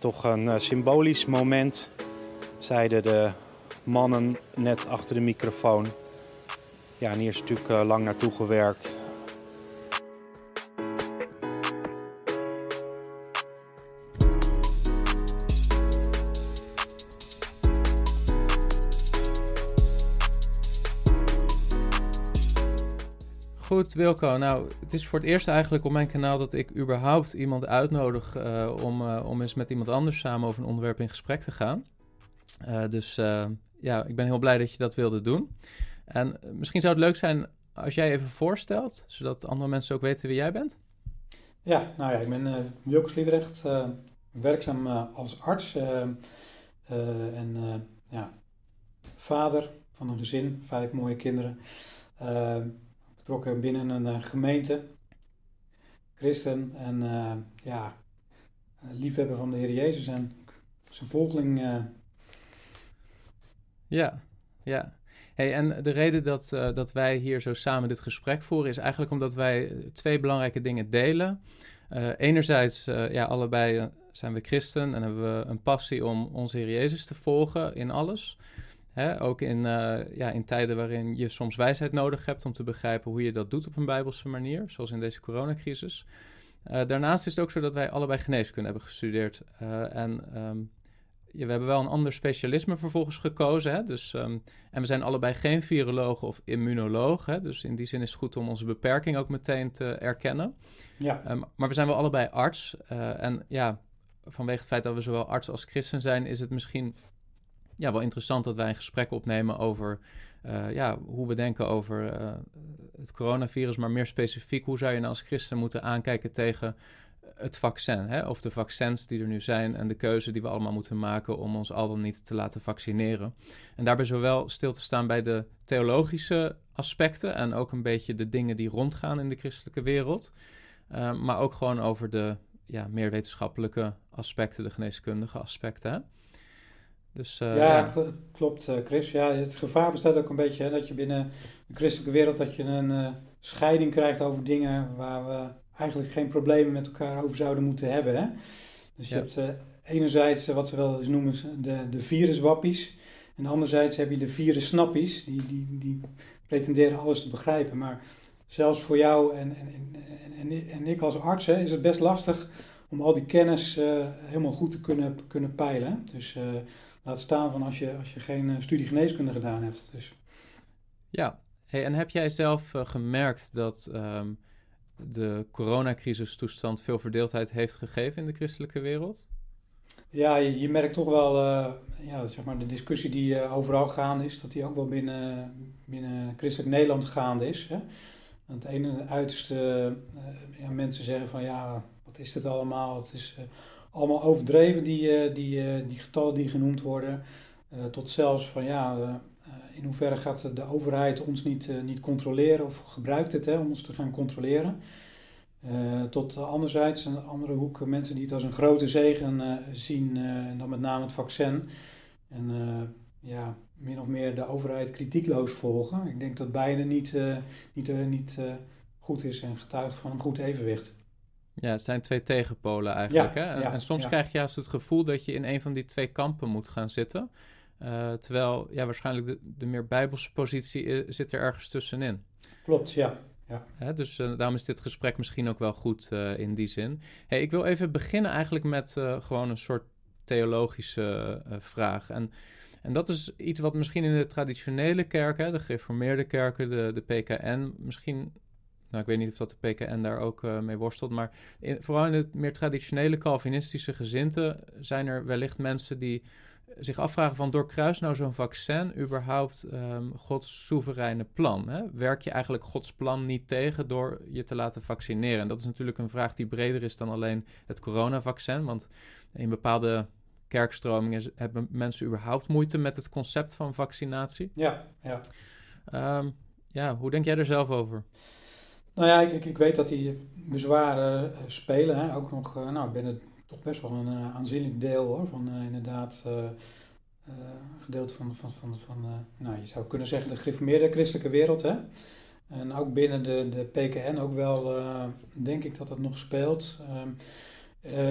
toch een uh, symbolisch moment, zeiden de mannen net achter de microfoon. Ja, en hier is natuurlijk uh, lang naartoe gewerkt. Goed, Wilco. Nou, het is voor het eerst eigenlijk op mijn kanaal dat ik überhaupt iemand uitnodig uh, om, uh, om eens met iemand anders samen over een onderwerp in gesprek te gaan. Uh, dus ja, ik ben heel blij dat je dat wilde doen. En misschien zou het leuk zijn als jij even voorstelt, zodat andere mensen ook weten wie jij bent. Ja, nou ja, ik ben Wilco Sliedrecht, werkzaam als arts en ja, vader van een gezin, vijf mooie kinderen binnen een uh, gemeente, christen en uh, ja, liefhebber van de Heer Jezus en zijn volgeling. Uh. Ja, ja. Hey, en de reden dat, dat wij hier zo samen dit gesprek voeren is eigenlijk omdat wij twee belangrijke dingen delen. enerzijds, ja, allebei zijn we christen en hebben we een passie om onze Heer Jezus te volgen in alles. Hè, ook in, uh, ja, in tijden waarin je soms wijsheid nodig hebt om te begrijpen hoe je dat doet op een bijbelse manier, zoals in deze coronacrisis. Uh, daarnaast is het ook zo dat wij allebei geneeskunde hebben gestudeerd. Uh, en um, ja, we hebben wel een ander specialisme vervolgens gekozen. Hè? Dus, um, en we zijn allebei geen virologen of immunologen. Dus in die zin is het goed om onze beperking ook meteen te erkennen. Ja. Um, maar we zijn wel allebei arts. en ja, vanwege het feit dat we zowel arts als christen zijn, is het misschien ja, wel interessant dat wij een gesprek opnemen over uh, ja, hoe we denken over uh, het coronavirus, maar meer specifiek, hoe zou je nou als christen moeten aankijken tegen het vaccin, hè? of de vaccins die er nu zijn en de keuze die we allemaal moeten maken om ons al dan niet te laten vaccineren. En daarbij zowel stil te staan bij de theologische aspecten en ook een beetje de dingen die rondgaan in de christelijke wereld, uh, maar ook gewoon over de ja, meer wetenschappelijke aspecten, de geneeskundige aspecten. Dus, uh, ja, ja, klopt uh, Chris. Ja, het gevaar bestaat ook een beetje hè, dat je binnen de christelijke wereld dat je een uh, scheiding krijgt over dingen waar we eigenlijk geen problemen met elkaar over zouden moeten hebben. Hè? Dus je hebt enerzijds wat we wel eens noemen de, de viruswappies. En anderzijds heb je de virussnappies, die, die, die pretenderen alles te begrijpen. Maar zelfs voor jou en, en, en, en, en ik als arts hè, is het best lastig om al die kennis helemaal goed te kunnen, kunnen peilen. Dus Laat staan van als je, als je geen uh, studie geneeskunde gedaan hebt. Dus. Ja, hey, en heb jij zelf uh, gemerkt dat um, de coronacrisistoestand veel verdeeldheid heeft gegeven in de christelijke wereld? Ja, je, je merkt toch wel, uh, ja, zeg maar de discussie die overal gaande is, dat die ook wel binnen, binnen christelijk Nederland gaande is. Hè? Aan het ene uiterste, ja, mensen zeggen van ja, wat is dit allemaal? Het is allemaal overdreven, die, eh, die, eh, die getallen die genoemd worden. Eh, tot zelfs van ja, in hoeverre gaat de overheid ons niet, niet controleren of gebruikt het hè, om ons te gaan controleren. Tot anderzijds, een andere hoek, mensen die het als een grote zegen zien, en dan met name het vaccin. En ja, min of meer de overheid kritiekloos volgen. Ik denk dat beide niet, niet, niet goed is en getuigt van een goed evenwicht. Ja, het zijn twee tegenpolen eigenlijk. hè? En, soms krijg je juist het gevoel dat je in een van die twee kampen moet gaan zitten. Uh, terwijl ja, waarschijnlijk de, de meer bijbelse positie zit er ergens tussenin. Klopt, ja. ja. Hè, dus uh, daarom is dit gesprek misschien ook wel goed uh, in die zin. Hey, ik wil even beginnen eigenlijk met gewoon een soort theologische vraag. En, en dat is iets wat misschien in de traditionele kerken, de gereformeerde kerken, de, de PKN, misschien nou, ik weet niet of dat de PKN daar ook uh, mee worstelt. Maar in, vooral in het meer traditionele Calvinistische gezinten zijn er wellicht mensen die zich afvragen van doorkruist nou zo'n vaccin überhaupt um, Gods soevereine plan? Hè? Werk je eigenlijk Gods plan niet tegen door je te laten vaccineren? En dat is natuurlijk een vraag die breder is dan alleen het coronavaccin. Want in bepaalde kerkstromingen hebben mensen überhaupt moeite met het concept van vaccinatie. Ja, ja. Um, ja, hoe denk jij er zelf over? Nou ja, ik, ik weet dat die bezwaren eh, spelen. Hè. Ook nog, uh, nou, ik ben het toch best wel een uh, aanzienlijk deel hoor, van inderdaad gedeelte van, van, van, van nou, je zou kunnen zeggen de gereformeerde christelijke wereld. Hè. En ook binnen de, de PKN ook wel, denk ik dat dat nog speelt. Ehm,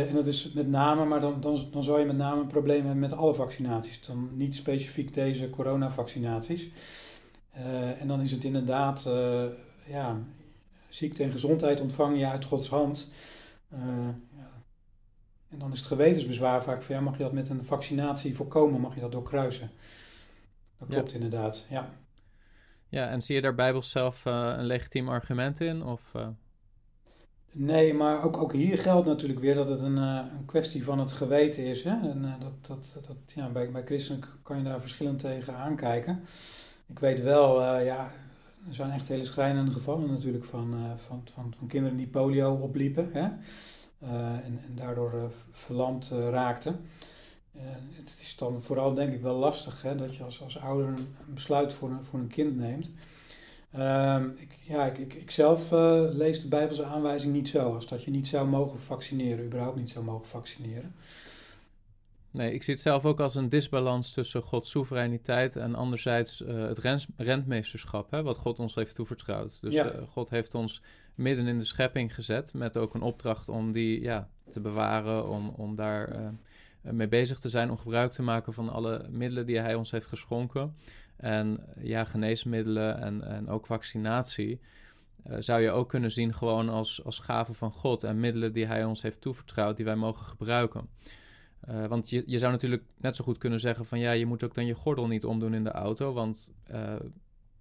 en dat is met name, maar dan, dan, dan zou je met name een probleem hebben met alle vaccinaties. Dan niet specifiek deze coronavaccinaties. en dan is het inderdaad, ja, ziekte en gezondheid ontvang je uit Gods hand. ja. En dan is het gewetensbezwaar vaak van ja, mag je dat met een vaccinatie voorkomen, mag je dat doorkruisen. Dat klopt inderdaad, ja. Ja, en zie je daar Bijbels zelf uh, een legitiem argument in? Of, uh... Nee, maar ook, ook hier geldt natuurlijk weer dat het een, een kwestie van het geweten is. Hè? En dat, dat, dat, ja, bij, bij christenen kan je daar verschillend tegen aankijken. Ik weet wel, ja, er zijn echt hele schrijnende gevallen natuurlijk van, van, van, van kinderen die polio opliepen. Hè? en, en daardoor verlamd raakten. Het is dan vooral denk ik wel lastig hè, dat je als, als ouder een, besluit voor een, voor een kind neemt. Uh, ik, ja, ik, ik, ik zelf lees de Bijbelse aanwijzing niet zo, als dat je niet zou mogen vaccineren, überhaupt niet zou mogen vaccineren. Nee, ik zie het zelf ook als een disbalans tussen Gods soevereiniteit en anderzijds uh, het rentmeesterschap, hè, wat God ons heeft toevertrouwd. Dus ja. God heeft ons midden in de schepping gezet met ook een opdracht om die ja, te bewaren, om, om daar eh, mee bezig te zijn om gebruik te maken van alle middelen die hij ons heeft geschonken. En ja, geneesmiddelen en, en ook vaccinatie. Uh, zou je ook kunnen zien gewoon als, als gave van God en middelen die hij ons heeft toevertrouwd, die wij mogen gebruiken. Uh, want je, je zou natuurlijk net zo goed kunnen zeggen van ja, je moet ook dan je gordel niet omdoen in de auto, want uh,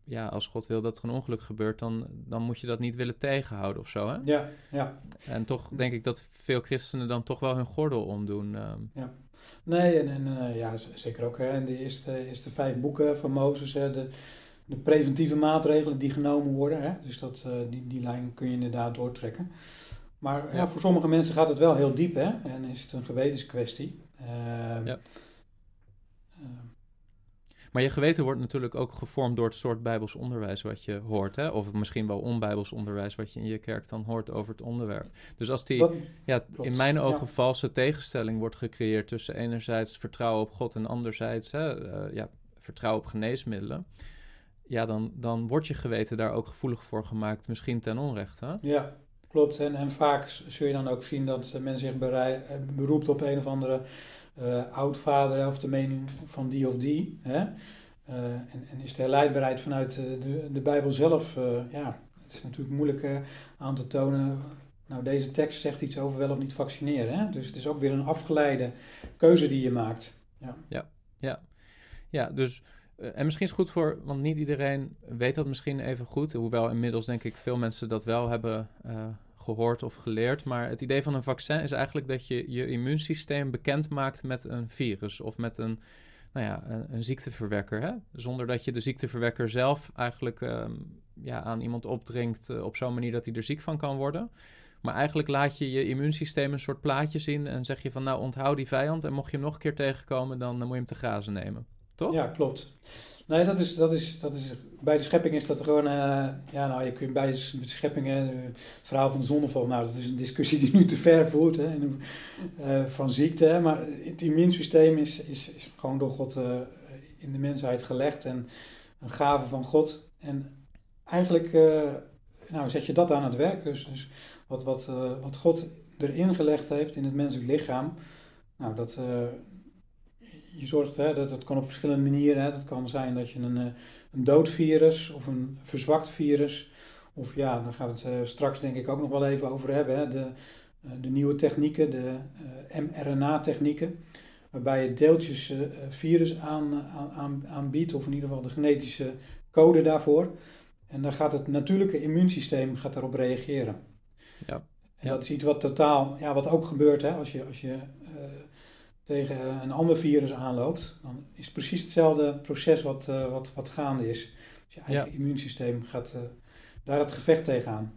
ja, als God wil dat er een ongeluk gebeurt, dan, dan moet je dat niet willen tegenhouden of zo. Hè? Ja, ja. En toch denk ik dat veel christenen dan toch wel hun gordel omdoen. Ehm. Ja. Nee, en, en uh, ja, zeker ook hè, in de eerste, eerste vijf boeken van Mozes, hè, de, de preventieve maatregelen die genomen worden. Hè, dus dat, die, die lijn kun je inderdaad doortrekken. Maar ja. ja. voor sommige mensen gaat het wel heel diep hè, en is het een gewetenskwestie. Uh, ja. Maar je geweten wordt natuurlijk ook gevormd door het soort bijbels onderwijs wat je hoort. Hè? Of misschien wel onbijbels onderwijs wat je in je kerk dan hoort over het onderwerp. Dus als die, ja, in mijn ogen, valse tegenstelling wordt gecreëerd tussen enerzijds vertrouwen op God en anderzijds hè, uh, ja, vertrouwen op geneesmiddelen. Ja, dan, dan wordt je geweten daar ook gevoelig voor gemaakt, misschien ten onrechte. Ja, klopt. En, en vaak zul je dan ook zien dat men zich eh, beroept op een of andere uh, oudvader of de mening van die of die. Hè? En, en, is de herleidbaarheid vanuit de, de Bijbel zelf, ja, het is natuurlijk moeilijk aan te tonen. Nou, deze tekst zegt iets over wel of niet vaccineren. Hè? Dus het is ook weer een afgeleide keuze die je maakt. Ja, ja, ja. ja dus. En misschien is het goed voor, want niet iedereen weet dat misschien even goed. Hoewel inmiddels denk ik veel mensen dat wel hebben gehoord of geleerd. Maar het idee van een vaccin is eigenlijk dat je je immuunsysteem bekend maakt met een virus of met een, nou ja, een, een ziekteverwekker. Hè? Zonder dat je de ziekteverwekker zelf eigenlijk um, ja, aan iemand opdringt uh, op zo'n manier dat hij er ziek van kan worden. Maar eigenlijk laat je je immuunsysteem een soort plaatje zien en zeg je van nou onthoud die vijand en mocht je hem nog een keer tegenkomen, dan moet je hem te grazen nemen. Toch? Ja, klopt. Nee, dat is, dat is, dat is, bij de schepping is dat gewoon, uh, ja nou, je kunt bij de schepping, het verhaal van de zonneval, nou dat is een discussie die nu te ver voert, hè, uh, van ziekte, hè, maar het immuunsysteem is, is, is gewoon door God in de mensheid gelegd en een gave van God. En eigenlijk, nou zet je dat aan het werk, dus, dus wat, wat, wat God erin gelegd heeft in het menselijk lichaam, nou dat je zorgt, hè, dat, dat kan op verschillende manieren. Hè. Dat kan zijn dat je een, eh, een dood virus of een verzwakt virus, of ja, daar gaan we het uh, straks denk ik ook nog wel even over hebben. Hè. De, uh, de nieuwe technieken, de mRNA-technieken, waarbij je deeltjes virus aan, aan, aanbiedt, of in ieder geval de genetische code daarvoor. En dan gaat het natuurlijke immuunsysteem gaat daarop reageren. Ja. En ja. dat is iets wat totaal, ja, wat ook gebeurt hè, als je, als je tegen een ander virus aanloopt, dan is het precies hetzelfde proces wat, uh, wat, wat gaande is. Dus je eigen immuunsysteem gaat uh, daar het gevecht tegenaan.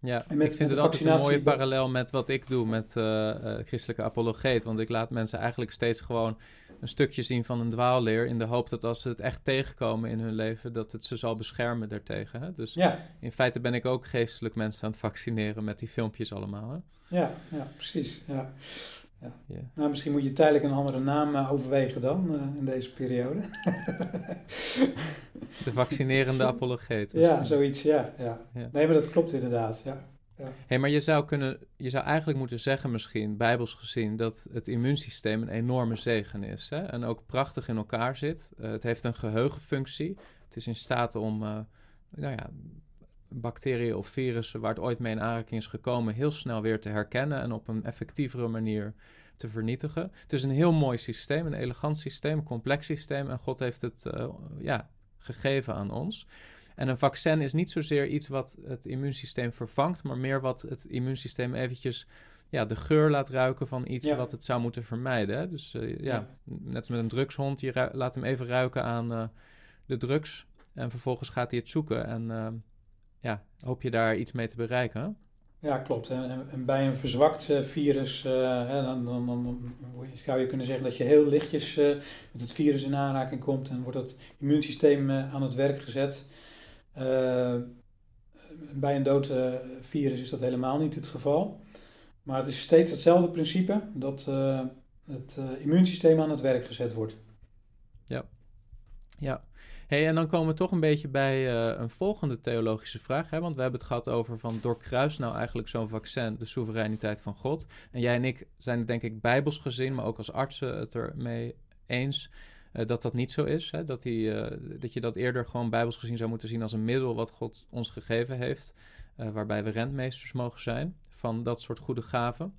Ja, en met, ik vind het altijd een mooie parallel met wat ik doe met uh, christelijke apologeet. Want ik laat mensen eigenlijk steeds gewoon een stukje zien van een dwaalleer... in de hoop dat als ze het echt tegenkomen in hun leven... dat het ze zal beschermen daartegen. Hè? Dus ja. in feite ben ik ook geestelijk mensen aan het vaccineren met die filmpjes allemaal. Hè? Ja, ja, precies. Ja. Ja. Nou, misschien moet je tijdelijk een andere naam uh, overwegen dan uh, in deze periode. de vaccinerende apologeet. Ja, zoiets, ja, ja, Nee, maar dat klopt inderdaad, ja. Ja. Hey, maar je zou, kunnen, je zou eigenlijk moeten zeggen misschien, bijbels gezien, dat het immuunsysteem een enorme zegen is. Hè? En ook prachtig in elkaar zit. Uh, het heeft een geheugenfunctie. Het is in staat om uh, nou ja, bacteriën of virussen waar het ooit mee in aanraking is gekomen, heel snel weer te herkennen en op een effectievere manier te vernietigen. Het is een heel mooi systeem, een elegant systeem, een complex systeem. En God heeft het uh, ja, gegeven aan ons. En een vaccin is niet zozeer iets wat het immuunsysteem vervangt, maar meer wat het immuunsysteem eventjes ja, de geur laat ruiken van iets wat het zou moeten vermijden. Dus uh, ja, net als met een drugshond, je laat hem even ruiken aan uh, de drugs. En vervolgens gaat hij het zoeken en ja, hoop je daar iets mee te bereiken. Ja, klopt. En, en bij een verzwakt virus, hè, dan, dan, dan, zou je kunnen zeggen dat je heel lichtjes met het virus in aanraking komt en wordt het immuunsysteem aan het werk gezet. Bij een dood virus is dat helemaal niet het geval. Maar het is steeds hetzelfde principe dat het immuunsysteem aan het werk gezet wordt. Ja, ja. Hey, en dan komen we toch een beetje bij een volgende theologische vraag. Hè? Want we hebben het gehad over van doorkruist nou eigenlijk zo'n vaccin de soevereiniteit van God. En jij en ik zijn het denk ik bijbels gezien, maar ook als artsen het ermee eens uh, dat dat niet zo is. Hè? Dat, die, uh, dat je dat eerder gewoon bijbels gezien zou moeten zien als een middel wat God ons gegeven heeft. Waarbij we rentmeesters mogen zijn van dat soort goede gaven.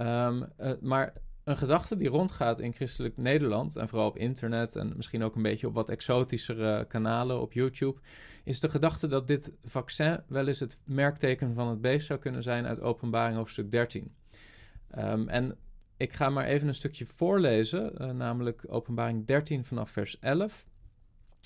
Um, maar een gedachte die rondgaat in christelijk Nederland en vooral op internet en misschien ook een beetje op wat exotischere kanalen op YouTube, is de gedachte dat dit vaccin wel eens het merkteken van het beest zou kunnen zijn uit Openbaring hoofdstuk 13. Um, en ik ga maar even een stukje voorlezen, uh, namelijk Openbaring 13 vanaf vers 11.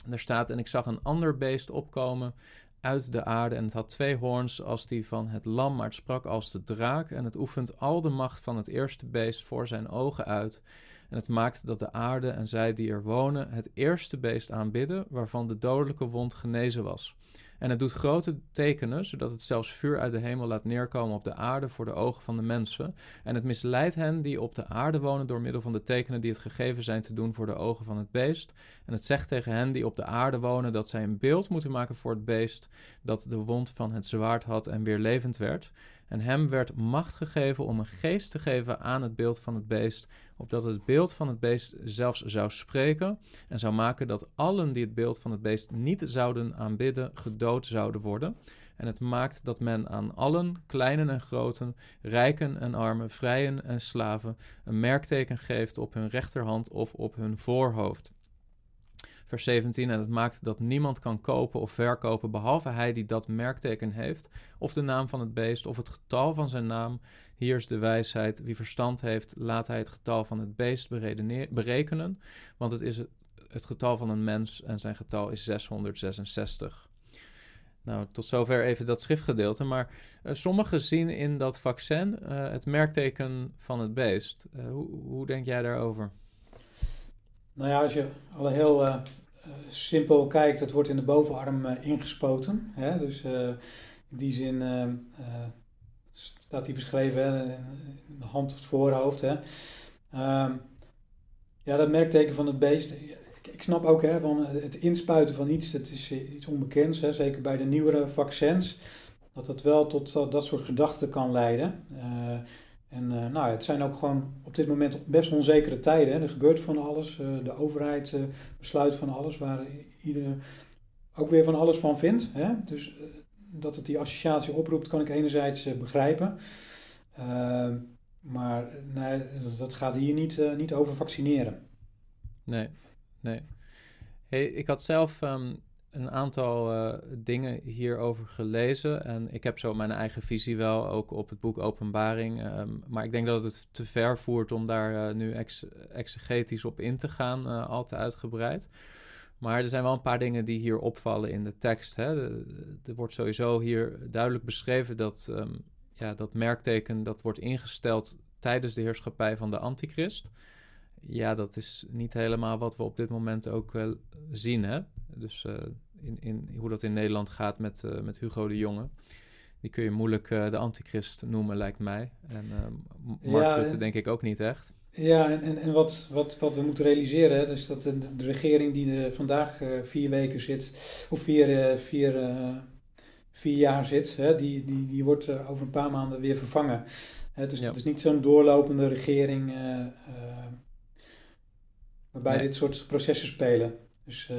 Daar staat: En ik zag een ander beest opkomen uit de aarde. En het had twee hoorns als die van het lam, maar het sprak als de draak. En het oefent al de macht van het eerste beest voor zijn ogen uit. En het maakt dat de aarde en zij die er wonen het eerste beest aanbidden, waarvan de dodelijke wond genezen was. En het doet grote tekenen, zodat het zelfs vuur uit de hemel laat neerkomen op de aarde voor de ogen van de mensen. En het misleidt hen die op de aarde wonen door middel van de tekenen die het gegeven zijn te doen voor de ogen van het beest. En het zegt tegen hen die op de aarde wonen dat zij een beeld moeten maken voor het beest dat de wond van het zwaard had en weer levend werd. En hem werd macht gegeven om een geest te geven aan het beeld van het beest, opdat het beeld van het beest zelfs zou spreken en zou maken dat allen die het beeld van het beest niet zouden aanbidden, gedood zouden worden. En het maakt dat men aan allen, kleinen en groten, rijken en armen, vrijen en slaven, een merkteken geeft op hun rechterhand of op hun voorhoofd vers 17. En het maakt dat niemand kan kopen of verkopen behalve hij die dat merkteken heeft, of de naam van het beest, of het getal van zijn naam. Hier is de wijsheid. Wie verstand heeft, laat hij het getal van het beest berekenen, want het is het, getal van een mens en zijn getal is 666. Nou, tot zover even dat schriftgedeelte. Maar uh, sommigen zien in dat vaccin uh, het merkteken van het beest. Uh, hoe, hoe denk jij daarover? Nou ja, als je al heel uh, simpel kijkt, het wordt in de bovenarm uh, ingespoten. Hè? Dus uh, in die zin staat die beschreven, hè? de hand op voorhoofd. Hè? Ehm, ja, dat merkteken van het beest. Ik, snap ook hè, van het inspuiten van iets, dat is iets onbekends. Hè? Zeker bij de nieuwere vaccins. Dat dat wel tot dat soort gedachten kan leiden. En uh, nou, het zijn ook gewoon op dit moment best onzekere tijden. Hè. Er gebeurt van alles. Uh, de overheid uh, besluit van alles, waar iedereen ook weer van alles van vindt. Hè. Dus dat het die associatie oproept, kan ik enerzijds begrijpen. maar nee, dat gaat hier niet, niet over vaccineren. Nee, nee. Hey, ik had zelf um, een aantal uh, dingen hierover gelezen. En ik heb zo mijn eigen visie wel, ook op het boek Openbaring. Um, maar ik denk dat het te ver voert om daar uh, nu ex exegetisch op in te gaan, uh, al te uitgebreid. Maar er zijn wel een paar dingen die hier opvallen in de tekst. Hè. Er wordt sowieso hier duidelijk beschreven dat um, ja, dat merkteken dat wordt ingesteld tijdens de heerschappij van de antichrist. Ja, dat is niet helemaal wat we op dit moment ook zien. Hè? Dus uh, in, in, hoe dat in Nederland gaat met, uh, met Hugo de Jonge. Die kun je moeilijk uh, de antichrist noemen, lijkt mij. En Mark ja, Rutte denk ik ook niet echt. Ja, en, en, en wat, wat, wat we moeten realiseren, hè, is dat de, de regering die er vandaag vier weken zit, of vier, vier, vier jaar zit, hè, die, die, die wordt over een paar maanden weer vervangen. Hè, dus het is niet zo'n doorlopende regering waarbij dit soort processen spelen. Dus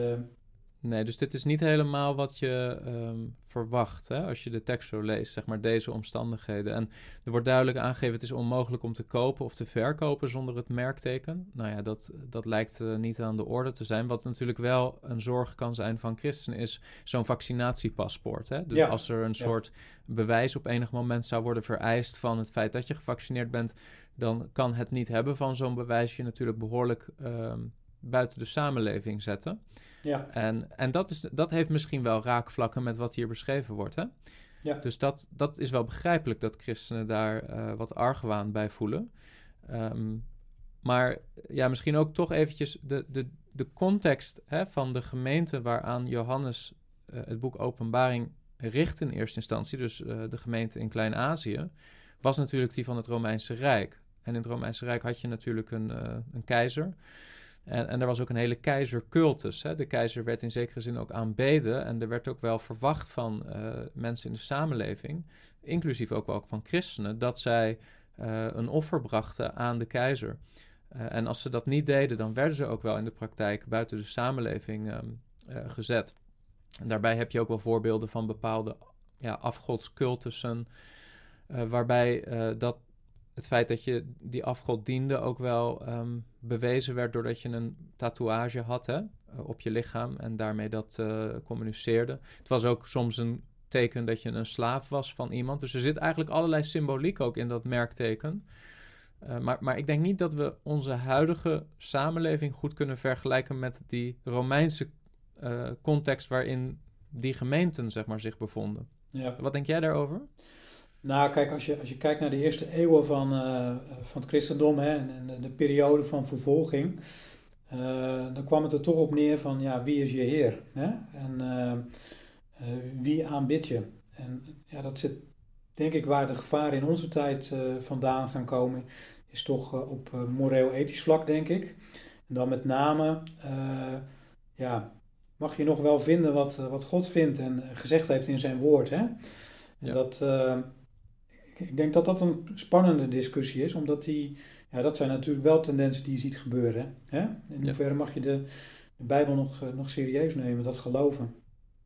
Nee, dus dit is niet helemaal wat je ehm, verwacht hè? als je de tekst zo leest, zeg maar deze omstandigheden. En er wordt duidelijk aangegeven, het is onmogelijk om te kopen of te verkopen zonder het merkteken. Nou ja, dat, dat lijkt uh, niet aan de orde te zijn. Wat natuurlijk wel een zorg kan zijn van christenen is zo'n vaccinatiepaspoort. Hè? Dus als er een soort bewijs op enig moment zou worden vereist van het feit dat je gevaccineerd bent, dan kan het niet hebben van zo'n bewijs je natuurlijk behoorlijk ehm, buiten de samenleving zetten. Ja. En, en dat, is, dat heeft misschien wel raakvlakken met wat hier beschreven wordt. Hè? Ja. Dus dat, dat is wel begrijpelijk dat christenen daar uh, wat argwaan bij voelen. Ehm, maar ja, misschien ook toch eventjes de, de, de context hè, van de gemeente waaraan Johannes uh, het boek Openbaring richt in eerste instantie, dus uh, de gemeente in Klein-Azië, was natuurlijk die van het Romeinse Rijk. En in het Romeinse Rijk had je natuurlijk een, een keizer. En, en er was ook een hele keizercultus. Hè? De keizer werd in zekere zin ook aanbeden. En er werd ook wel verwacht van uh, mensen in de samenleving, inclusief ook wel van christenen, dat zij uh, een offer brachten aan de keizer. Uh, en als ze dat niet deden, dan werden ze ook wel in de praktijk buiten de samenleving um, gezet. En daarbij heb je ook wel voorbeelden van bepaalde ja, afgodscultussen, waarbij dat het feit dat je die afgod diende ook wel ehm, bewezen werd doordat je een tatoeage had hè, eh, op je lichaam en daarmee dat uh, communiceerde. Het was ook soms een teken dat je een slaaf was van iemand. Dus er zit eigenlijk allerlei symboliek ook in dat merkteken. Uh, maar, maar ik denk niet dat we onze huidige samenleving goed kunnen vergelijken met die Romeinse context waarin die gemeenten zeg maar, zich bevonden. Ja. Wat denk jij daarover? Nou, kijk, als je, als je kijkt naar de eerste eeuwen van, uh, van het christendom hè, en, en, de periode van vervolging, uh, dan kwam het er toch op neer van, ja, wie is je Heer? Hè? En uh, wie aanbidt je? En ja, dat zit, denk ik, waar de gevaren in onze tijd vandaan gaan komen, is toch op moreel-ethisch vlak, denk ik. En dan met name, ja, mag je nog wel vinden wat, wat God vindt en gezegd heeft in zijn woord, hè? Ja. dat ik denk dat dat een spannende discussie is, omdat die, ja, dat zijn natuurlijk wel tendensen die je ziet gebeuren. Hè? In hoeverre mag je de, de Bijbel nog, eh, nog serieus nemen, dat geloven?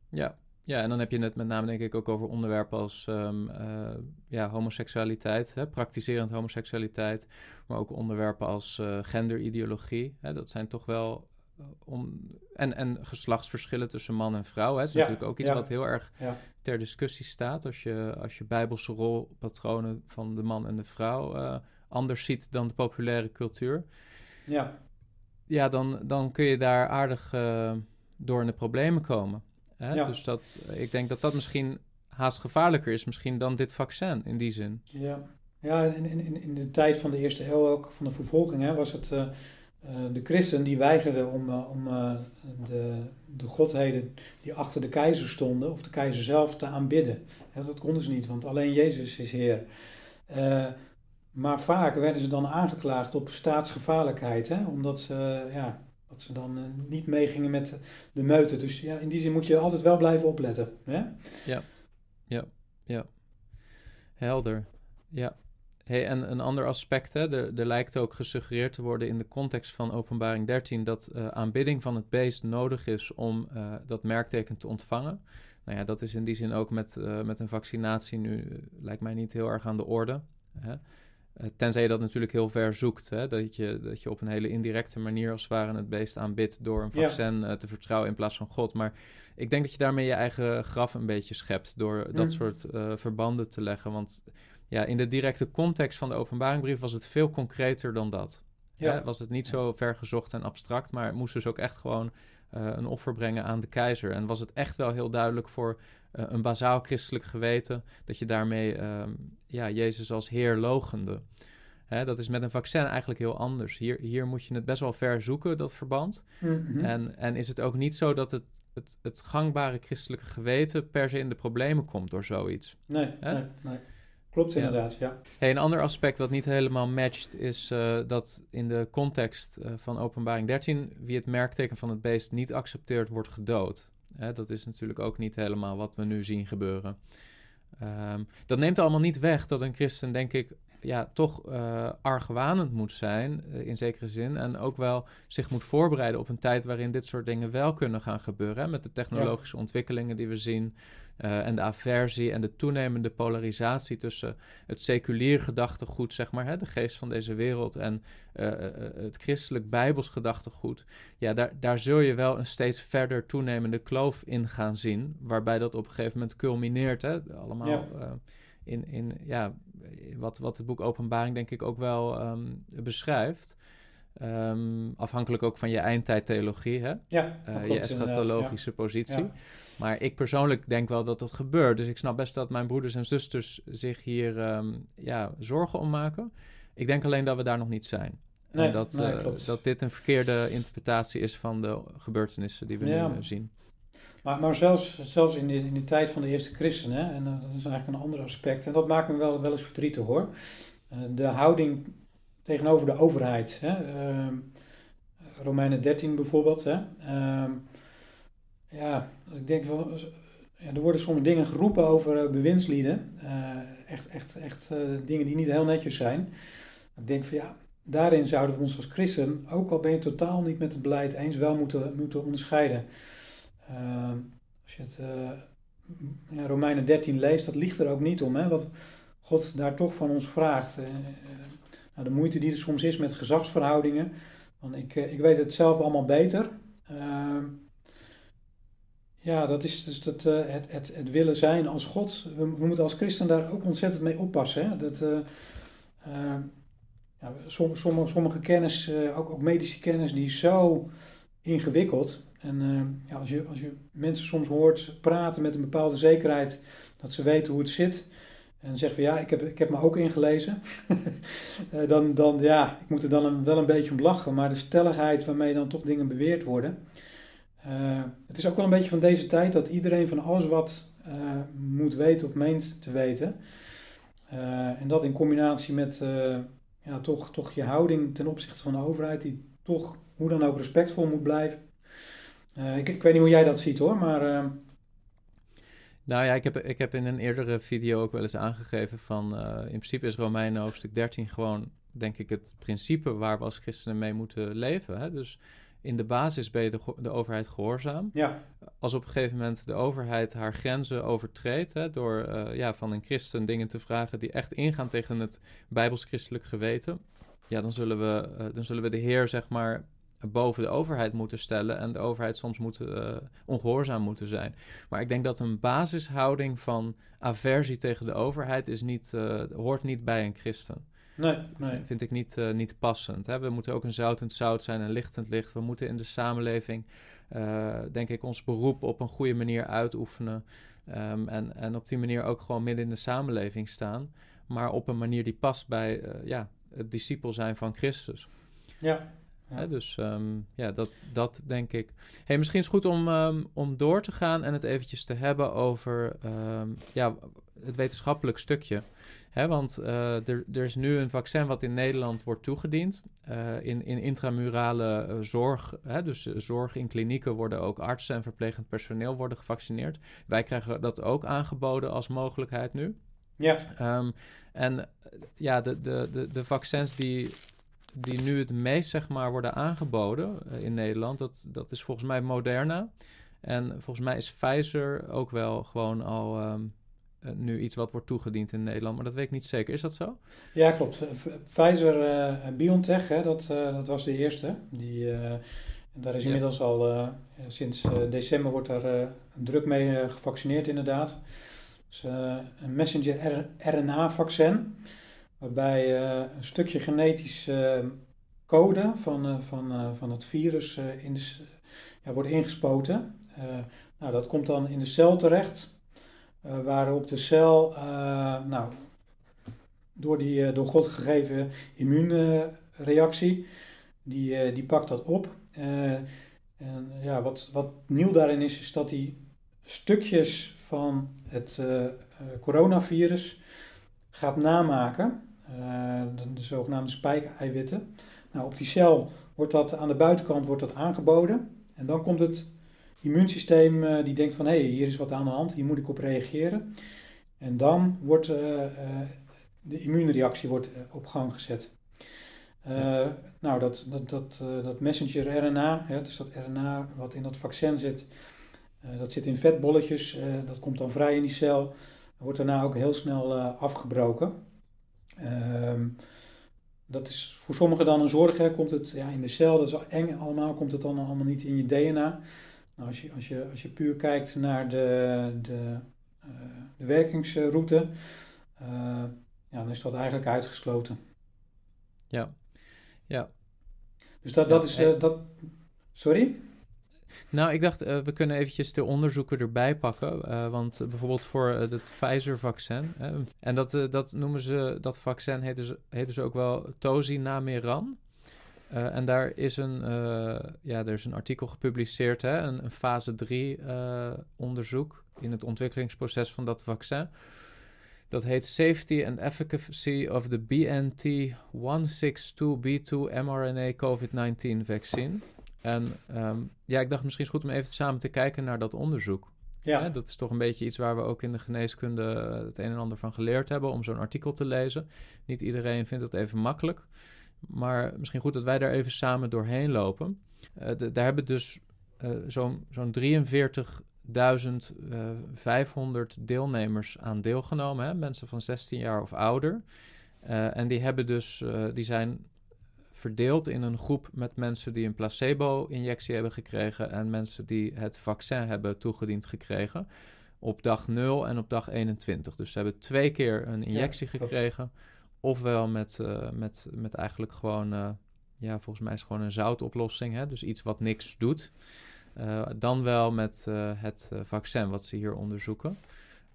Ja. ja, en dan heb je het met name denk ik ook over onderwerpen als um, uh, ja, homoseksualiteit, hè, praktiserend homoseksualiteit, maar ook onderwerpen als uh, genderideologie. Hè, dat zijn toch wel om, en, en geslachtsverschillen tussen man en vrouw. Hè, is natuurlijk ook iets wat heel erg ter discussie staat. Als je, als je bijbelse rolpatronen van de man en de vrouw uh, anders ziet dan de populaire cultuur. Ja. Ja, dan, dan kun je daar aardig uh, door in de problemen komen. Hè? Dus dat, ik denk dat dat misschien haast gevaarlijker is misschien dan dit vaccin in die zin. Ja, ja in, in, in de tijd van de eerste eeuw ook, van de vervolging, hè, was het... Uh, de christen die weigerden om, om de, de godheden die achter de keizer stonden, of de keizer zelf, te aanbidden. dat konden ze niet, want alleen Jezus is Heer. Maar vaak werden ze dan aangeklaagd op staatsgevaarlijkheid, hè? omdat ze, ja, dat ze dan niet meegingen met de meute. Dus ja, in die zin moet je altijd wel blijven opletten. Hè? Ja, ja, ja. Helder. Ja. Hey, en een ander aspect, hè, er, er, lijkt ook gesuggereerd te worden in de context van Openbaring 13 dat uh, aanbidding van het beest nodig is om uh, dat merkteken te ontvangen. Nou ja, dat is in die zin ook met, uh, met een vaccinatie nu, lijkt mij niet heel erg aan de orde. Hè? tenzij je dat natuurlijk heel ver zoekt, hè? Dat, je, dat je op een hele indirecte manier als het ware het beest aanbidt door een vaccin ja. te vertrouwen in plaats van God. Maar ik denk dat je daarmee je eigen graf een beetje schept door dat mm. soort verbanden te leggen. Want ja, in de directe context van de openbaringbrief was het veel concreter dan dat. Ja. was het niet zo vergezocht en abstract, maar het moest dus ook echt gewoon uh, een offer brengen aan de keizer. En was het echt wel heel duidelijk voor uh, een bazaal christelijk geweten dat je daarmee uh, ja, Jezus als Heer logende. Hè, dat is met een vaccin eigenlijk heel anders. Hier, hier moet je het best wel ver zoeken, dat verband. Mm -hmm. en, en is het ook niet zo dat het, het, het gangbare christelijke geweten per se in de problemen komt door zoiets. Nee, nee, nee. Klopt inderdaad, ja. Hey, een ander aspect wat niet helemaal matcht is uh, dat in de context uh, van openbaring 13 wie het merkteken van het beest niet accepteert wordt gedood. Hè, dat is natuurlijk ook niet helemaal wat we nu zien gebeuren. Ehm, dat neemt allemaal niet weg dat een christen, denk ik, ja, toch uh, argwanend moet zijn, uh, in zekere zin. En ook wel zich moet voorbereiden op een tijd waarin dit soort dingen wel kunnen gaan gebeuren. Hè, met de technologische ja. ontwikkelingen die we zien. Uh, en de aversie en de toenemende polarisatie tussen het seculier gedachtegoed, zeg maar, hè, de geest van deze wereld, en het christelijk bijbels gedachtegoed. Ja, daar, daar zul je wel een steeds verder toenemende kloof in gaan zien, waarbij dat op een gegeven moment culmineert. Hè, allemaal. Ja in, in ja, wat, wat het boek Openbaring denk ik ook wel um, beschrijft. Um, afhankelijk ook van je eindtijdtheologie, hè? Ja, uh, je eschatologische ja. positie. Ja. Maar ik persoonlijk denk wel dat dat gebeurt. Dus ik snap best dat mijn broeders en zusters zich hier um, ja, zorgen om maken. Ik denk alleen dat we daar nog niet zijn. Nee, en dat, nee, uh, dat dit een verkeerde interpretatie is van de gebeurtenissen die we Ja. nu uh, zien. Maar, maar zelfs, zelfs in, de, in de tijd van de eerste christenen, en dat is eigenlijk een ander aspect, en dat maakt me wel, wel eens verdrietig hoor. De houding tegenover de overheid. Hè? Uh, Romeinen 13 bijvoorbeeld. Hè? Ehm, ja, ik denk wel, ja, er worden soms dingen geroepen over bewindslieden. Eh, echt echt, echt eh, dingen die niet heel netjes zijn. Ik denk van ja, daarin zouden we ons als christen, ook al ben je totaal niet met het beleid eens, wel moeten, moeten onderscheiden. Uh, als je het ja, Romeinen 13 leest, dat ligt er ook niet om. Hè? Wat God daar toch van ons vraagt. Nou, de moeite die er soms is met gezagsverhoudingen. Want ik, ik weet het zelf allemaal beter. Ehm, ja, dat is dus dat, het, het, het willen zijn als God. We, moeten als christen daar ook ontzettend mee oppassen. Hè? Dat, ehm, ja, sommige, sommige, kennis, ook, ook medische kennis, die is zo ingewikkeld. En uh, ja, als, je, als je mensen soms hoort praten met een bepaalde zekerheid dat ze weten hoe het zit. En zeggen van ja, ik heb, ik heb me ook ingelezen. uh, dan, dan, ja, ik moet er dan wel een beetje om lachen. Maar de stelligheid waarmee dan toch dingen beweerd worden. Uh, het is ook wel een beetje van deze tijd dat iedereen van alles wat moet weten of meent te weten. en dat in combinatie met ja, toch, toch je houding ten opzichte van de overheid, die toch hoe dan ook respectvol moet blijven. Ik, ik, weet niet hoe jij dat ziet hoor, maar. Nou ja, ik heb, ik heb in een eerdere video ook wel eens aangegeven van. Uh, in principe is Romeinen hoofdstuk 13 gewoon, denk ik, het principe waar we als christenen mee moeten leven. Hè? Dus in de basis ben je de, de, overheid gehoorzaam. Ja. Als op een gegeven moment de overheid haar grenzen overtreedt, hè, door uh, ja, van een christen dingen te vragen die echt ingaan tegen het bijbels-christelijk geweten, ja, dan zullen, we, uh, dan zullen we de Heer, zeg maar, boven de overheid moeten stellen en de overheid soms moet, uh, ongehoorzaam moeten zijn. Maar ik denk dat een basishouding van aversie tegen de overheid is niet, uh, hoort niet bij een christen. Nee, nee. Vind ik niet, uh, niet passend. Hè? We moeten ook een zoutend zout zijn en lichtend licht. We moeten in de samenleving, denk ik, ons beroep op een goede manier uitoefenen. Um, en, en op die manier ook gewoon midden in de samenleving staan. Maar op een manier die past bij ja, het discipel zijn van Christus. Ja. Ja. Hè, dus um, ja, dat, dat denk ik. Hey, misschien is het goed om, um, om door te gaan en het eventjes te hebben over um, ja, het wetenschappelijk stukje. Hè, want uh, er, er is nu een vaccin wat in Nederland wordt toegediend. Uh, in, in intramurale uh, zorg, hè, dus zorg in klinieken worden ook artsen en verplegend personeel worden gevaccineerd. Wij krijgen dat ook aangeboden als mogelijkheid nu. Ja. en ja, de, de, de, de vaccins die die nu het meest zeg maar, worden aangeboden uh, in Nederland, dat, dat is volgens mij Moderna. En volgens mij is Pfizer ook wel gewoon al um, uh, nu iets wat wordt toegediend in Nederland. Maar dat weet ik niet zeker. Is dat zo? Ja, klopt. Pfizer uh, BioNTech, hè, dat, dat was de eerste. Die, daar is inmiddels ja. al sinds december wordt daar druk mee gevaccineerd inderdaad. Dus, een messenger RNA-vaccin waarbij uh, een stukje genetische uh, code van, uh, van, van het virus in de, ja, wordt ingespoten. nou, dat komt dan in de cel terecht, waarop de cel nou, door die door God gegeven immuunreactie, die, die pakt dat op. en ja, wat, wat nieuw daarin is, is dat die stukjes van het coronavirus gaat namaken. Uh, de zogenaamde spijkeiwitten. Nou, op die cel wordt dat aan de buitenkant wordt dat aangeboden. En dan komt het immuunsysteem die denkt van hé, hey, hier is wat aan de hand, hier moet ik op reageren. En dan wordt de immuunreactie wordt, op gang gezet. Nou, dat, dat, dat, dat messenger RNA, hè, dus dat RNA wat in dat vaccin zit, dat zit in vetbolletjes, dat komt dan vrij in die cel, wordt daarna ook heel snel afgebroken. Ehm, dat is voor sommigen dan een zorg. Hè. Komt het ja, in de cel, dat is eng allemaal, komt het dan allemaal niet in je DNA. Nou, als, je, als, je, als je puur kijkt naar de, de, uh, de werkingsroute, uh, ja, dan is dat eigenlijk uitgesloten. Ja, ja. Dus dat, dat is, uh, dat, sorry? Nou, ik dacht, uh, we kunnen eventjes de onderzoeken erbij pakken. Uh, want bijvoorbeeld voor het Pfizer-vaccin. en dat, dat noemen ze, dat vaccin heet dus, heet dus ook wel Tozinameran. en daar is een, ja, er is een artikel gepubliceerd, hè, een, een fase 3 onderzoek in het ontwikkelingsproces van dat vaccin. Dat heet Safety and Efficacy of the BNT162B2 mRNA COVID-19 Vaccine. En um, ja, ik dacht misschien is goed om even samen te kijken naar dat onderzoek. Ja. Hè, dat is toch een beetje iets waar we ook in de geneeskunde het een en ander van geleerd hebben om zo'n artikel te lezen. Niet iedereen vindt het even makkelijk. Maar misschien goed dat wij daar even samen doorheen lopen. Uh, de, daar hebben dus uh, zo'n zo'n 43.500 deelnemers aan deelgenomen. Hè? Mensen van 16 jaar of ouder. Uh, en die hebben dus, die zijn verdeeld in een groep met mensen die een placebo-injectie hebben gekregen en mensen die het vaccin hebben toegediend gekregen. Op dag 0 en op dag 21. Dus ze hebben twee keer een injectie gekregen. Ofwel met, uh, met, met eigenlijk gewoon, uh, ja, volgens mij is het gewoon een zoutoplossing. Hè? Dus iets wat niks doet. Uh, dan wel met het vaccin wat ze hier onderzoeken.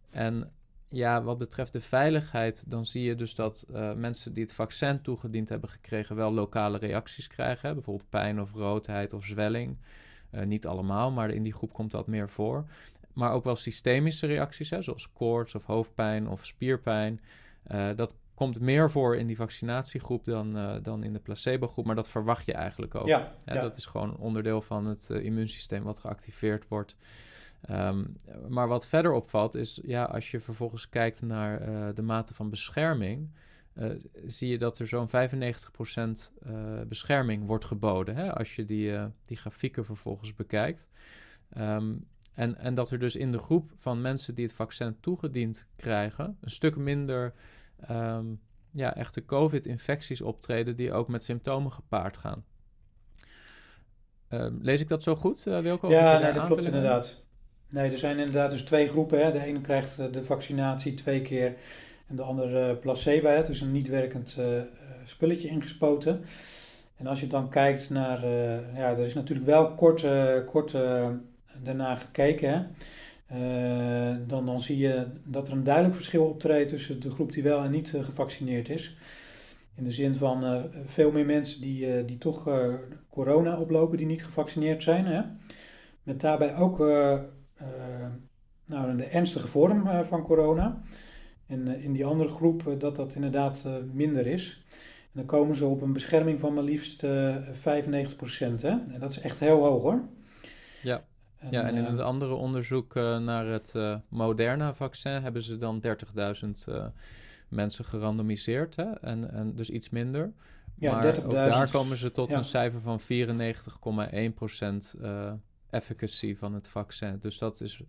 En ja, wat betreft de veiligheid, dan zie je dus dat uh, mensen die het vaccin toegediend hebben gekregen wel lokale reacties krijgen. Hè? Bijvoorbeeld pijn of roodheid of zwelling. Uh, niet allemaal, maar in die groep komt dat meer voor. Maar ook wel systemische reacties, hè? zoals koorts of hoofdpijn of spierpijn. Uh, dat komt meer voor in die vaccinatiegroep dan, dan in de placebo-groep, maar dat verwacht je eigenlijk ook. Ja, ja. Dat is gewoon onderdeel van het immuunsysteem wat geactiveerd wordt. Um, maar wat verder opvalt is, ja, als je vervolgens kijkt naar uh, de mate van bescherming, uh, zie je dat er zo'n 95% uh, bescherming wordt geboden. Hè, als je die, die grafieken vervolgens bekijkt. Um, en, en dat er dus in de groep van mensen die het vaccin toegediend krijgen, een stuk minder um, ja, echte COVID-infecties optreden die ook met symptomen gepaard gaan. lees ik dat zo goed, Wilco? Ja, nee, dat klopt inderdaad. Nee, er zijn inderdaad dus twee groepen. Hè. De ene krijgt eh, de vaccinatie twee keer en de andere eh, placebo. Hè. Dus een niet werkend uh, spulletje ingespoten. En als je dan kijkt naar, ja, er is natuurlijk wel kort, kort daarna gekeken. Hè. dan, dan zie je dat er een duidelijk verschil optreedt tussen de groep die wel en niet gevaccineerd is. In de zin van veel meer mensen die, die toch corona oplopen die niet gevaccineerd zijn. Hè. Met daarbij ook eh, nou, de ernstige vorm eh, van corona. En eh, in die andere groep dat dat inderdaad minder is. En dan komen ze op een bescherming van maar liefst 95%. Hè? En dat is echt heel hoog hoor. Ja. En, ja, en in het andere onderzoek naar het Moderna-vaccin hebben ze dan 30.000 mensen gerandomiseerd. Hè? En, en dus iets minder. Ja, maar ook daar komen ze tot een cijfer van 94,1% uh, efficacy van het vaccin. Dus dat is,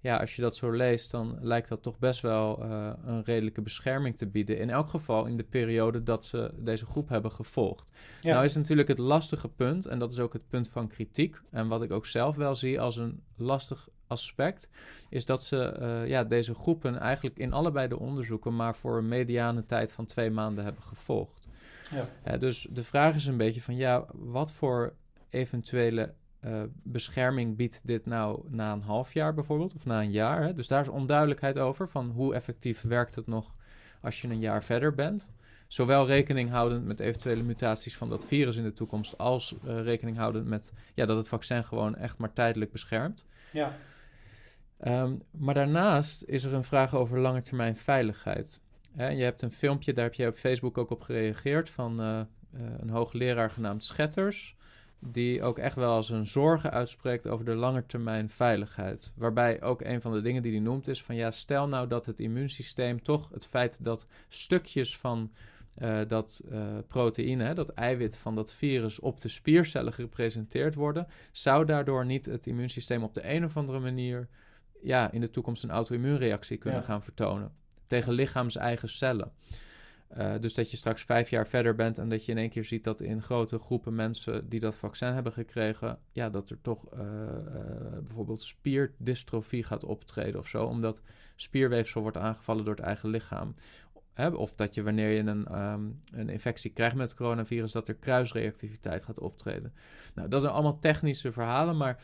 ja, als je dat zo leest, dan lijkt dat toch best wel uh, een redelijke bescherming te bieden. In elk geval in de periode dat ze deze groep hebben gevolgd. Ja. Nou is natuurlijk het lastige punt, en dat is ook het punt van kritiek, en wat ik ook zelf wel zie als een lastig aspect, is dat ze uh, ja, deze groepen eigenlijk in allebei de onderzoeken maar voor een mediane tijd van twee maanden hebben gevolgd. Ja. Uh, dus de vraag is een beetje van ja, wat voor eventuele uh, bescherming biedt dit nou na een half jaar bijvoorbeeld, of na een jaar. Hè? Dus daar is onduidelijkheid over van hoe effectief werkt het nog als je een jaar verder bent. Zowel rekening houdend met eventuele mutaties van dat virus in de toekomst, als uh, rekening houdend met ja, dat het vaccin gewoon echt maar tijdelijk beschermt. Ja. Um, maar daarnaast is er een vraag over lange termijn veiligheid. Hè, je hebt een filmpje, daar heb je op Facebook ook op gereageerd, van uh, een hoogleraar genaamd Schetters. Die ook echt wel als een zorgen uitspreekt over de langetermijn veiligheid. Waarbij ook een van de dingen die hij noemt is van ja, stel nou dat het immuunsysteem toch het feit dat stukjes van uh, dat uh, proteïne, hè, dat eiwit van dat virus op de spiercellen gepresenteerd worden, zou daardoor niet het immuunsysteem op de een of andere manier ja, in de toekomst een auto-immuunreactie kunnen gaan vertonen tegen lichaams eigen cellen. Uh, dus dat je straks vijf jaar verder bent en dat je in één keer ziet dat in grote groepen mensen die dat vaccin hebben gekregen, ja, dat er toch uh, uh, bijvoorbeeld spierdystrofie gaat optreden of zo, omdat spierweefsel wordt aangevallen door het eigen lichaam. Hè? Of dat je wanneer je een, um, een infectie krijgt met het coronavirus, dat er kruisreactiviteit gaat optreden. Nou, dat zijn allemaal technische verhalen, maar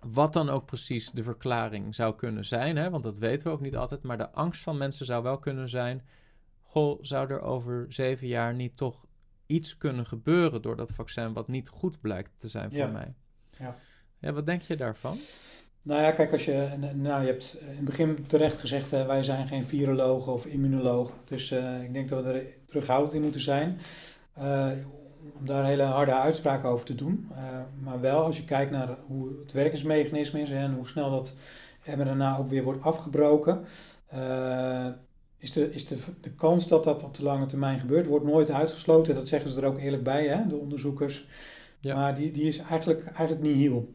wat dan ook precies de verklaring zou kunnen zijn, hè? want dat weten we ook niet altijd, maar de angst van mensen zou wel kunnen zijn goh, zou er over zeven jaar niet toch iets kunnen gebeuren door dat vaccin wat niet goed blijkt te zijn voor mij? Ja. ja. Wat denk je daarvan? Nou ja, kijk, als je, nou, je hebt in het begin terecht gezegd, hè, wij zijn geen virologen of immunologen. Dus uh, ik denk dat we er terughoudend in moeten zijn. Uh, om daar hele harde uitspraken over te doen. Uh, maar wel als je kijkt naar hoe het werkingsmechanisme is en hoe snel dat mRNA ook weer wordt afgebroken is, de, is de, de kans dat dat op de lange termijn gebeurt, wordt nooit uitgesloten. Dat zeggen ze er ook eerlijk bij, hè, de onderzoekers. Ja. Maar die, die is eigenlijk, eigenlijk niet heel.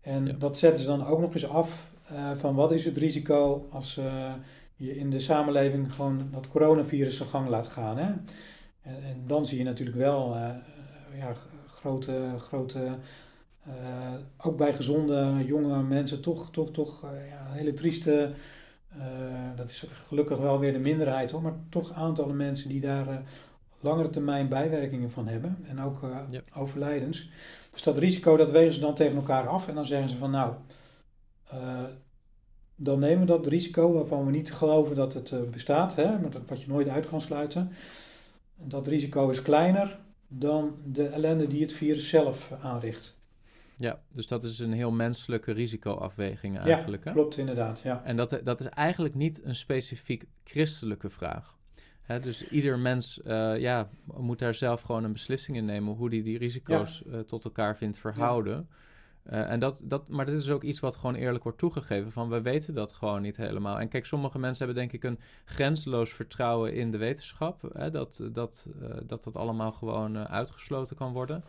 En dat zetten ze dan ook nog eens af uh, van wat is het risico als uh, je in de samenleving gewoon dat coronavirus zijn gang laat gaan. Hè? En, en dan zie je natuurlijk wel uh, ja, grote, grote ook bij gezonde jonge mensen toch, toch, toch ja, hele trieste dat is gelukkig wel weer de minderheid hoor, maar toch aantallen mensen die daar uh, langere termijn bijwerkingen van hebben en ook uh, overlijdens. Dus dat risico dat wegen ze dan tegen elkaar af en dan zeggen ze van nou, dan nemen we dat risico waarvan we niet geloven dat het bestaat, hè, maar dat, wat je nooit uit kan sluiten. Dat risico is kleiner dan de ellende die het virus zelf aanricht. Ja, dus dat is een heel menselijke risicoafweging eigenlijk. Ja, klopt inderdaad. Ja. En dat, dat is eigenlijk niet een specifiek christelijke vraag. Hè, dus ieder mens uh, ja, moet daar zelf gewoon een beslissing in nemen hoe die die risico's ja. uh, tot elkaar vindt verhouden. Uh, en dat, dat, maar dit is ook iets wat gewoon eerlijk wordt toegegeven. Van we weten dat gewoon niet helemaal. En kijk, sommige mensen hebben denk ik een grenzeloos vertrouwen in de wetenschap. Hè, dat, dat, dat dat allemaal gewoon uitgesloten kan worden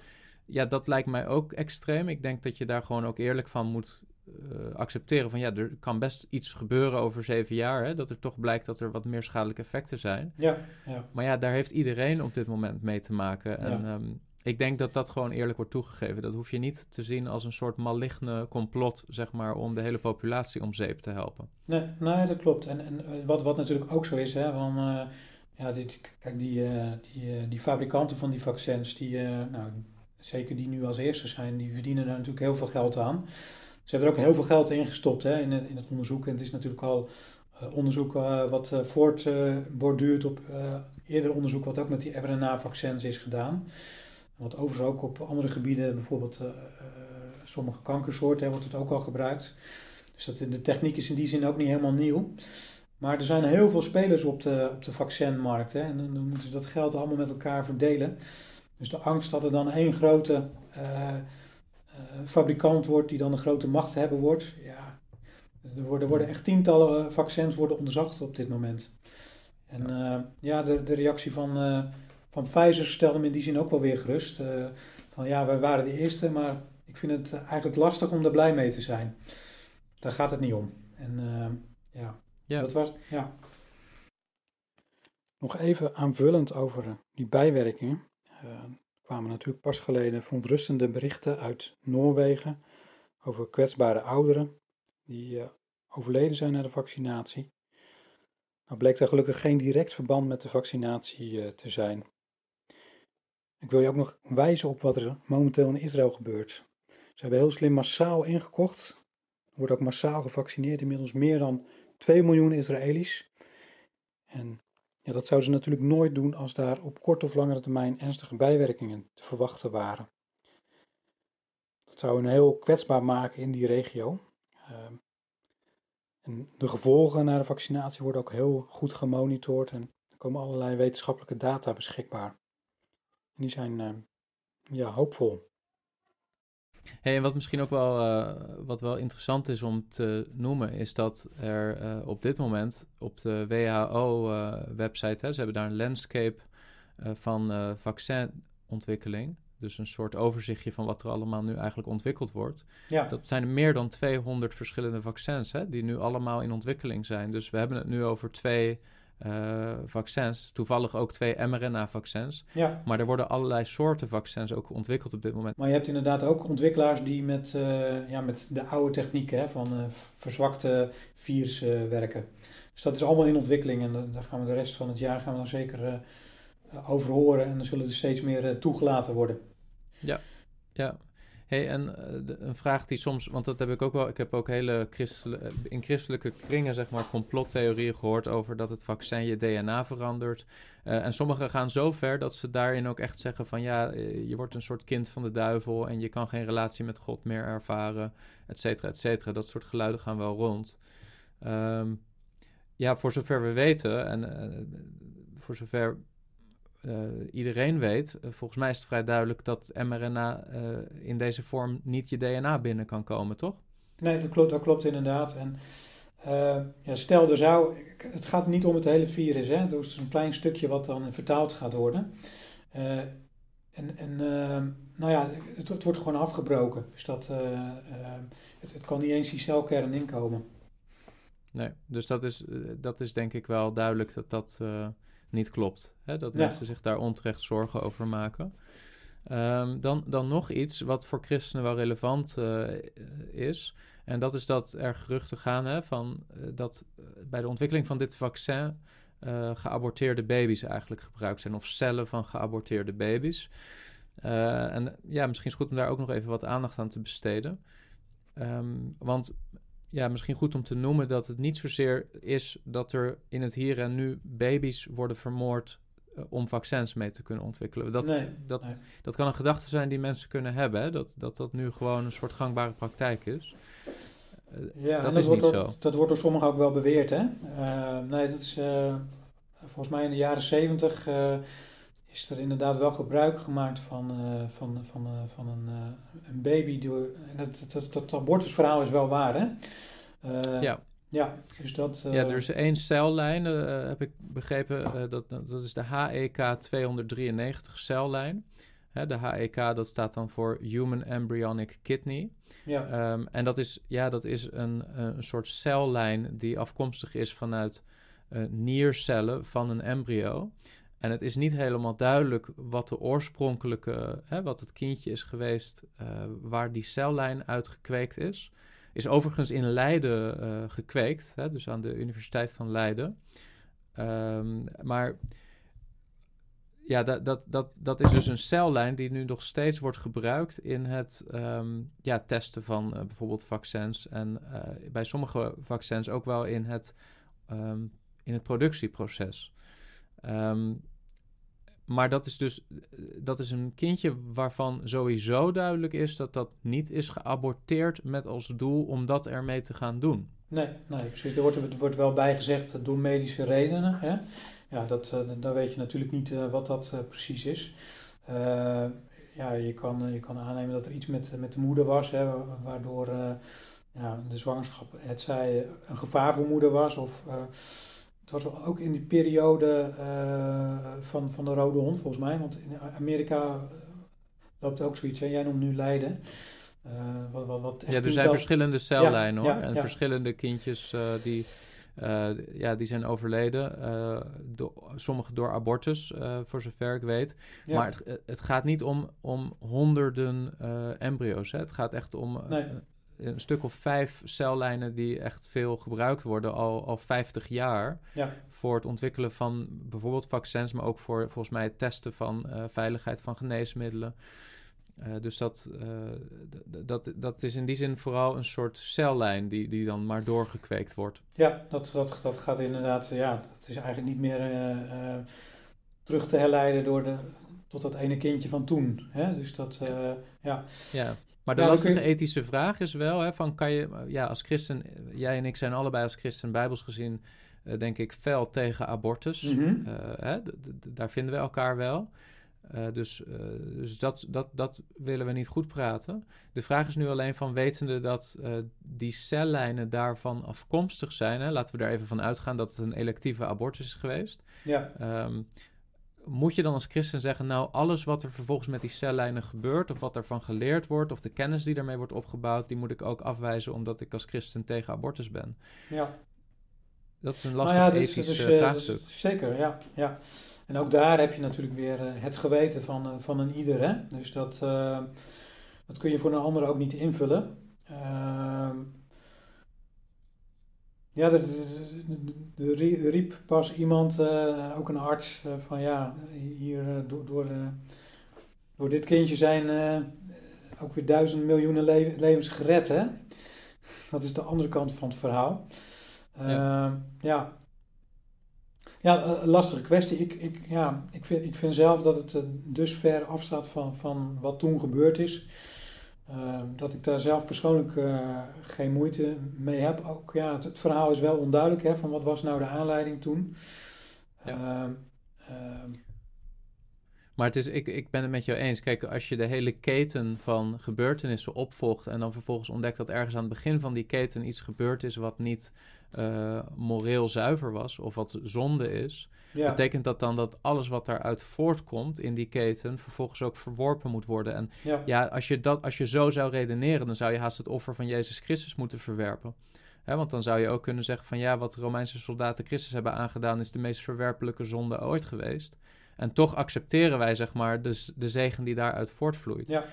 ja, dat lijkt mij ook extreem. Ik denk dat je daar gewoon ook eerlijk van moet uh, accepteren. Van ja, er kan best iets gebeuren over zeven jaar. Hè, dat er toch blijkt dat er wat meer schadelijke effecten zijn. Ja, ja. Maar ja, daar heeft iedereen op dit moment mee te maken. En ja. um, ik denk dat dat gewoon eerlijk wordt toegegeven. Dat hoef je niet te zien als een soort maligne complot, zeg maar, om de hele populatie om zeep te helpen. Nee, nee dat klopt. En, en wat, wat natuurlijk ook zo is, hè, van, uh, ja, dit, kijk, die, uh, die, die fabrikanten van die vaccins, die, nou, zeker die nu als eerste zijn, die verdienen daar natuurlijk heel veel geld aan. Ze hebben er ook heel veel geld in gestopt hè, in, het, in het onderzoek. En het is natuurlijk al uh, onderzoek uh, wat uh, voortborduurt op eerder onderzoek wat ook met die mRNA-vaccins is gedaan. Wat overigens ook op andere gebieden, bijvoorbeeld sommige kankersoorten, wordt het ook al gebruikt. Dus dat, de techniek is in die zin ook niet helemaal nieuw. Maar er zijn heel veel spelers op de, op de vaccinmarkt. Hè, en dan moeten ze dat geld allemaal met elkaar verdelen. Dus de angst dat er dan één grote uh, uh, fabrikant wordt die dan een grote macht hebben wordt. Ja, er worden, worden echt tientallen vaccins worden onderzocht op dit moment. En ja, ja de, de reactie van, van Pfizer stelde me in die zin ook wel weer gerust. van ja, wij waren de eerste, maar ik vind het eigenlijk lastig om er blij mee te zijn. Daar gaat het niet om. En ja, ja, dat was, ja. Nog even aanvullend over die bijwerkingen. Uh, kwamen natuurlijk pas geleden verontrustende berichten uit Noorwegen over kwetsbare ouderen die uh, overleden zijn na de vaccinatie. Nou bleek daar gelukkig geen direct verband met de vaccinatie uh, te zijn. Ik wil je ook nog wijzen op wat er momenteel in Israël gebeurt. Ze hebben heel slim massaal ingekocht. Er wordt ook massaal gevaccineerd, inmiddels meer dan 2 miljoen Israëli's. En ja, dat zouden ze natuurlijk nooit doen als daar op korte of langere termijn ernstige bijwerkingen te verwachten waren. Dat zou hen heel kwetsbaar maken in die regio. Uh, en de gevolgen na de vaccinatie worden ook heel goed gemonitord en er komen allerlei wetenschappelijke data beschikbaar. En die zijn uh, ja, hoopvol. Hey, en wat misschien ook wel, uh, wat wel interessant is om te noemen, is dat er uh, op dit moment op de WHO-website, uh, ze hebben daar een landscape van vaccinontwikkeling. Dus een soort overzichtje van wat er allemaal nu eigenlijk ontwikkeld wordt. Ja. Dat zijn meer dan 200 verschillende vaccins hè, die nu allemaal in ontwikkeling zijn. Dus we hebben het nu over twee uh, vaccins. Toevallig ook twee mRNA-vaccins. Ja. Maar er worden allerlei soorten vaccins ook ontwikkeld op dit moment. Maar je hebt inderdaad ook ontwikkelaars die met, uh, ja, met de oude technieken hè, van uh, verzwakte virussen werken. Dus dat is allemaal in ontwikkeling en daar gaan we de rest van het jaar gaan we dan zeker over horen. En dan zullen er steeds meer toegelaten worden. Ja, ja. Hey, en uh, een vraag die soms, want dat heb ik ook wel, ik heb ook hele christelijke, eh, in christelijke kringen, zeg maar, complottheorieën gehoord over dat het vaccin je DNA verandert. Uh, en sommigen gaan zo ver dat ze daarin ook echt zeggen van ja, je wordt een soort kind van de duivel en je kan geen relatie met God meer ervaren, et cetera, et cetera. Dat soort geluiden gaan wel rond. Um, ja, voor zover we weten en voor zover uh, iedereen weet, uh, volgens mij is het vrij duidelijk dat mRNA uh, in deze vorm niet je DNA binnen kan komen, toch? Nee, dat klopt, dat klopt inderdaad. En ja, stel er zou, het gaat niet om het hele virus, hè? het is een klein stukje wat dan vertaald gaat worden. en en nou ja, het, het, wordt gewoon afgebroken. Dus dat, het, het, kan niet eens die celkern inkomen. Nee, dus dat is, dat is denk ik wel duidelijk dat dat niet klopt. Hè? Dat mensen zich daar onterecht zorgen over maken. Um, dan, dan nog iets wat voor christenen wel relevant uh, is. En dat is dat er geruchten gaan hè, van, uh, dat bij de ontwikkeling van dit vaccin uh, geaborteerde baby's eigenlijk gebruikt zijn. Of cellen van geaborteerde baby's. en ja, misschien is het goed om daar ook nog even wat aandacht aan te besteden. Um, want ja, misschien goed om te noemen dat het niet zozeer is dat er in het hier en nu baby's worden vermoord uh, om vaccins mee te kunnen ontwikkelen. Dat, nee, dat, nee. dat kan een gedachte zijn die mensen kunnen hebben, hè? Dat, dat dat nu gewoon een soort gangbare praktijk is. Uh, ja, dat is niet zo. Dat, dat wordt door sommigen ook wel beweerd, hè? Uh, nee, dat is volgens mij in de jaren zeventig is er inderdaad wel gebruik gemaakt van, van, van, van een, een baby. Door, en dat, dat, dat abortusverhaal is wel waar, hè? Ja. Ja, dus dat... Ja, er is één cellijn, heb ik begrepen. dat, dat is de HEK 293 cellijn. Hè, de HEK, dat staat dan voor Human Embryonic Kidney. Ja. Um, en dat is, ja, dat is een, een soort cellijn die afkomstig is vanuit niercellen van een embryo. En het is niet helemaal duidelijk wat de oorspronkelijke, hè, wat het kindje is geweest, waar die cellijn uitgekweekt is. Is overigens in Leiden uh, gekweekt, hè, dus aan de Universiteit van Leiden. Um, maar ja, dat, dat, dat, dat is dus een cellijn die nu nog steeds wordt gebruikt in het um, ja, testen van uh, bijvoorbeeld vaccins. En bij sommige vaccins ook wel in het, um, in het productieproces. Um, maar dat is dus dat is een kindje waarvan sowieso duidelijk is dat dat niet is geaborteerd met als doel om dat ermee te gaan doen. Nee, nee precies. Er wordt, er wordt wel bij gezegd door medische redenen. Hè? Ja, dat, uh, dan weet je natuurlijk niet wat dat precies is. ja, je kan, je kan aannemen dat er iets met, met de moeder was, hè, waardoor ja, de zwangerschap het zij een gevaar voor moeder was of het was ook in die periode uh, van, van de rode hond, volgens mij. Want in Amerika eh, loopt ook zoiets. Hè? Jij noemt nu Leiden. Uh, wat, wat, wat ja, er zijn verschillende cellijnen hoor. en verschillende kindjes uh, die, ja, die zijn overleden. Do sommige door abortus, voor zover ik weet. Maar het, het, gaat niet om, om honderden embryo's. Hè? Het gaat echt om nee een stuk of vijf cellijnen die echt veel gebruikt worden, al, al 50 jaar. Ja. Voor het ontwikkelen van bijvoorbeeld vaccins, maar ook voor volgens mij het testen van uh, veiligheid van geneesmiddelen. Uh, dus dat, uh, dat, dat is in die zin vooral een soort cellijn die, die dan maar doorgekweekt wordt. Ja, dat, dat, dat gaat inderdaad, ja, dat is eigenlijk niet meer terug te herleiden door de, tot dat ene kindje van toen. Hè? Dus dat, ja. ja. ja. Maar de lastige ethische vraag is wel, hè, van kan je, ja, als christen, jij en ik zijn allebei als christen bijbels gezien, uh, denk ik, fel tegen abortus. Mm -hmm. uh, hè, daar vinden we elkaar wel. dus dus dat, dat, dat willen we niet goed praten. De vraag is nu alleen van wetende dat die cellijnen daarvan afkomstig zijn. Hè, laten we daar even van uitgaan dat het een electieve abortus is geweest. Ja. Ehm, moet je dan als christen zeggen, nou, alles wat er vervolgens met die cellijnen gebeurt, of wat ervan geleerd wordt, of de kennis die daarmee wordt opgebouwd, die moet ik ook afwijzen omdat ik als christen tegen abortus ben? Ja. Dat is een lastig nou ja, ethisch dus, vraagstuk. zeker, ja, ja. En ook daar heb je natuurlijk weer uh, het geweten van, uh, van een ieder. Hè? Dus dat, uh, dat kun je voor een ander ook niet invullen. Ehm, ja, er, er, riep pas iemand, uh, ook een arts, uh, van ja, hier uh, door, door, door dit kindje zijn ook weer duizend miljoenen le levens gered, hè? Dat is de andere kant van het verhaal. Ja, ehm, ja. ja lastige kwestie. Ik, ik, ja, ik, vind, ik vind zelf dat het dus ver afstaat van, van wat toen gebeurd is. Ehm, dat ik daar zelf persoonlijk uh, geen moeite mee heb. Ook ja, het, verhaal is wel onduidelijk hè, van wat was nou de aanleiding toen. Ja. Uh, maar het is, ik, ik ben het met jou eens. Kijk, als je de hele keten van gebeurtenissen opvolgt en dan vervolgens ontdekt dat ergens aan het begin van die keten iets gebeurd is wat niet uh, moreel zuiver was of wat zonde is, betekent dat dan dat alles wat daaruit voortkomt in die keten vervolgens ook verworpen moet worden. En ja, ja als, je dat, als je zo zou redeneren, dan zou je haast het offer van Jezus Christus moeten verwerpen. want dan zou je ook kunnen zeggen van ja, wat de Romeinse soldaten Christus hebben aangedaan is de meest verwerpelijke zonde ooit geweest. En toch accepteren wij, zeg maar, de, de zegen die daaruit voortvloeit. Ja.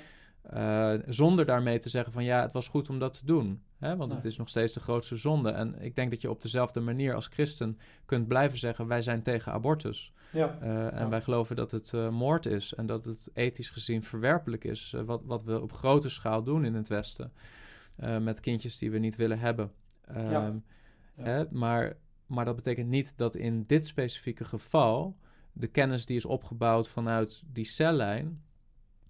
Uh, zonder daarmee te zeggen van ja, het was goed om dat te doen. Hè? Want het is nog steeds de grootste zonde. En ik denk dat je op dezelfde manier als christen kunt blijven zeggen: wij zijn tegen abortus. Ja. Uh, en wij geloven dat het uh, moord is en dat het ethisch gezien verwerpelijk is. wat, wat we op grote schaal doen in het Westen. met kindjes die we niet willen hebben. Ja. Ehm, hè? Maar, maar dat betekent niet dat in dit specifieke geval de kennis die is opgebouwd vanuit die cellijn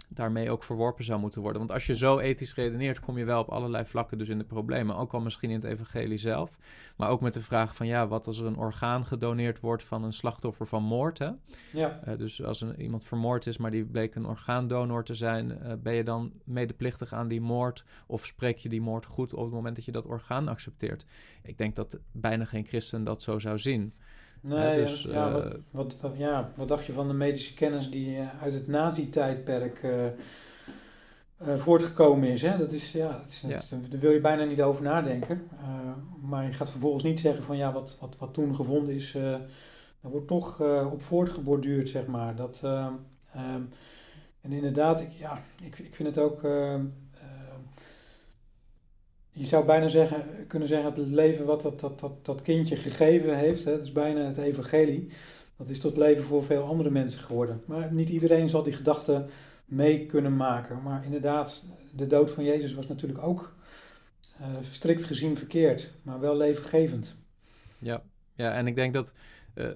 daarmee ook verworpen zou moeten worden. Want als je zo ethisch redeneert, kom je wel op allerlei vlakken dus in de problemen. Ook al misschien in het evangelie zelf. Maar ook met de vraag van ja, wat als er een orgaan gedoneerd wordt van een slachtoffer van moord? Hè? Ja. Uh, dus als een, iemand vermoord is, maar die bleek een orgaandonor te zijn, uh, ben je dan medeplichtig aan die moord? Of spreek je die moord goed op het moment dat je dat orgaan accepteert? Ik denk dat bijna geen christen dat zo zou zien. Nee, dus, ja, wat, eh, wat, wat, ja, wat dacht je van de medische kennis die eh, uit het nazi-tijdperk uh, voortgekomen is? Hè? Dat is, ja, dat is, ja. daar wil je bijna niet over nadenken. maar je gaat vervolgens niet zeggen van ja, wat, wat, wat toen gevonden is, daar wordt toch op voortgeborduurd, zeg maar. Dat, ehm, en inderdaad, ik, ja, ik, ik vind het ook ehm, je zou bijna zeggen, kunnen zeggen, het leven wat dat, dat, dat, dat kindje gegeven heeft, hè, dat is bijna het evangelie. Dat is tot leven voor veel andere mensen geworden. Maar niet iedereen zal die gedachte mee kunnen maken. Maar inderdaad, de dood van Jezus was natuurlijk ook uh, strikt gezien verkeerd, maar wel levengevend. Ja, ja en ik denk dat uh,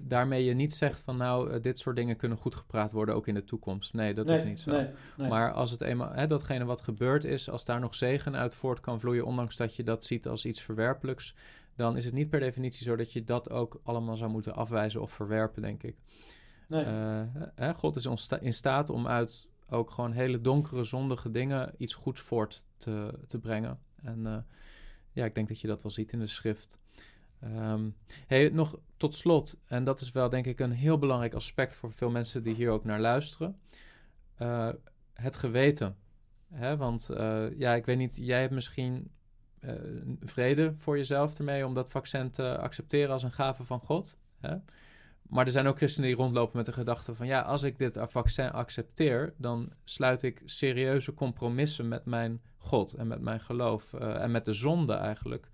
daarmee je niet zegt van nou, uh, dit soort dingen kunnen goed gepraat worden ook in de toekomst. Nee, dat is niet zo. Nee, nee. Maar als het eenmaal, hè, datgene wat gebeurd is, als daar nog zegen uit voort kan vloeien, ondanks dat je dat ziet als iets verwerpelijks, dan is het niet per definitie zo dat je dat ook allemaal zou moeten afwijzen of verwerpen, denk ik. Nee. Uh, hè, God is in staat om uit ook gewoon hele donkere, zondige dingen iets goeds voort te, te brengen. En ja, ik denk dat je dat wel ziet in de schrift. Um, nog tot slot, en dat is wel denk ik een heel belangrijk aspect voor veel mensen die hier ook naar luisteren. Uh, het geweten. Hè? Want uh, ja, ik weet niet, jij hebt misschien uh, vrede voor jezelf ermee om dat vaccin te accepteren als een gave van God. Hè? Maar er zijn ook christenen die rondlopen met de gedachte van ja, als ik dit vaccin accepteer, dan sluit ik serieuze compromissen met mijn God en met mijn geloof en met de zonde eigenlijk.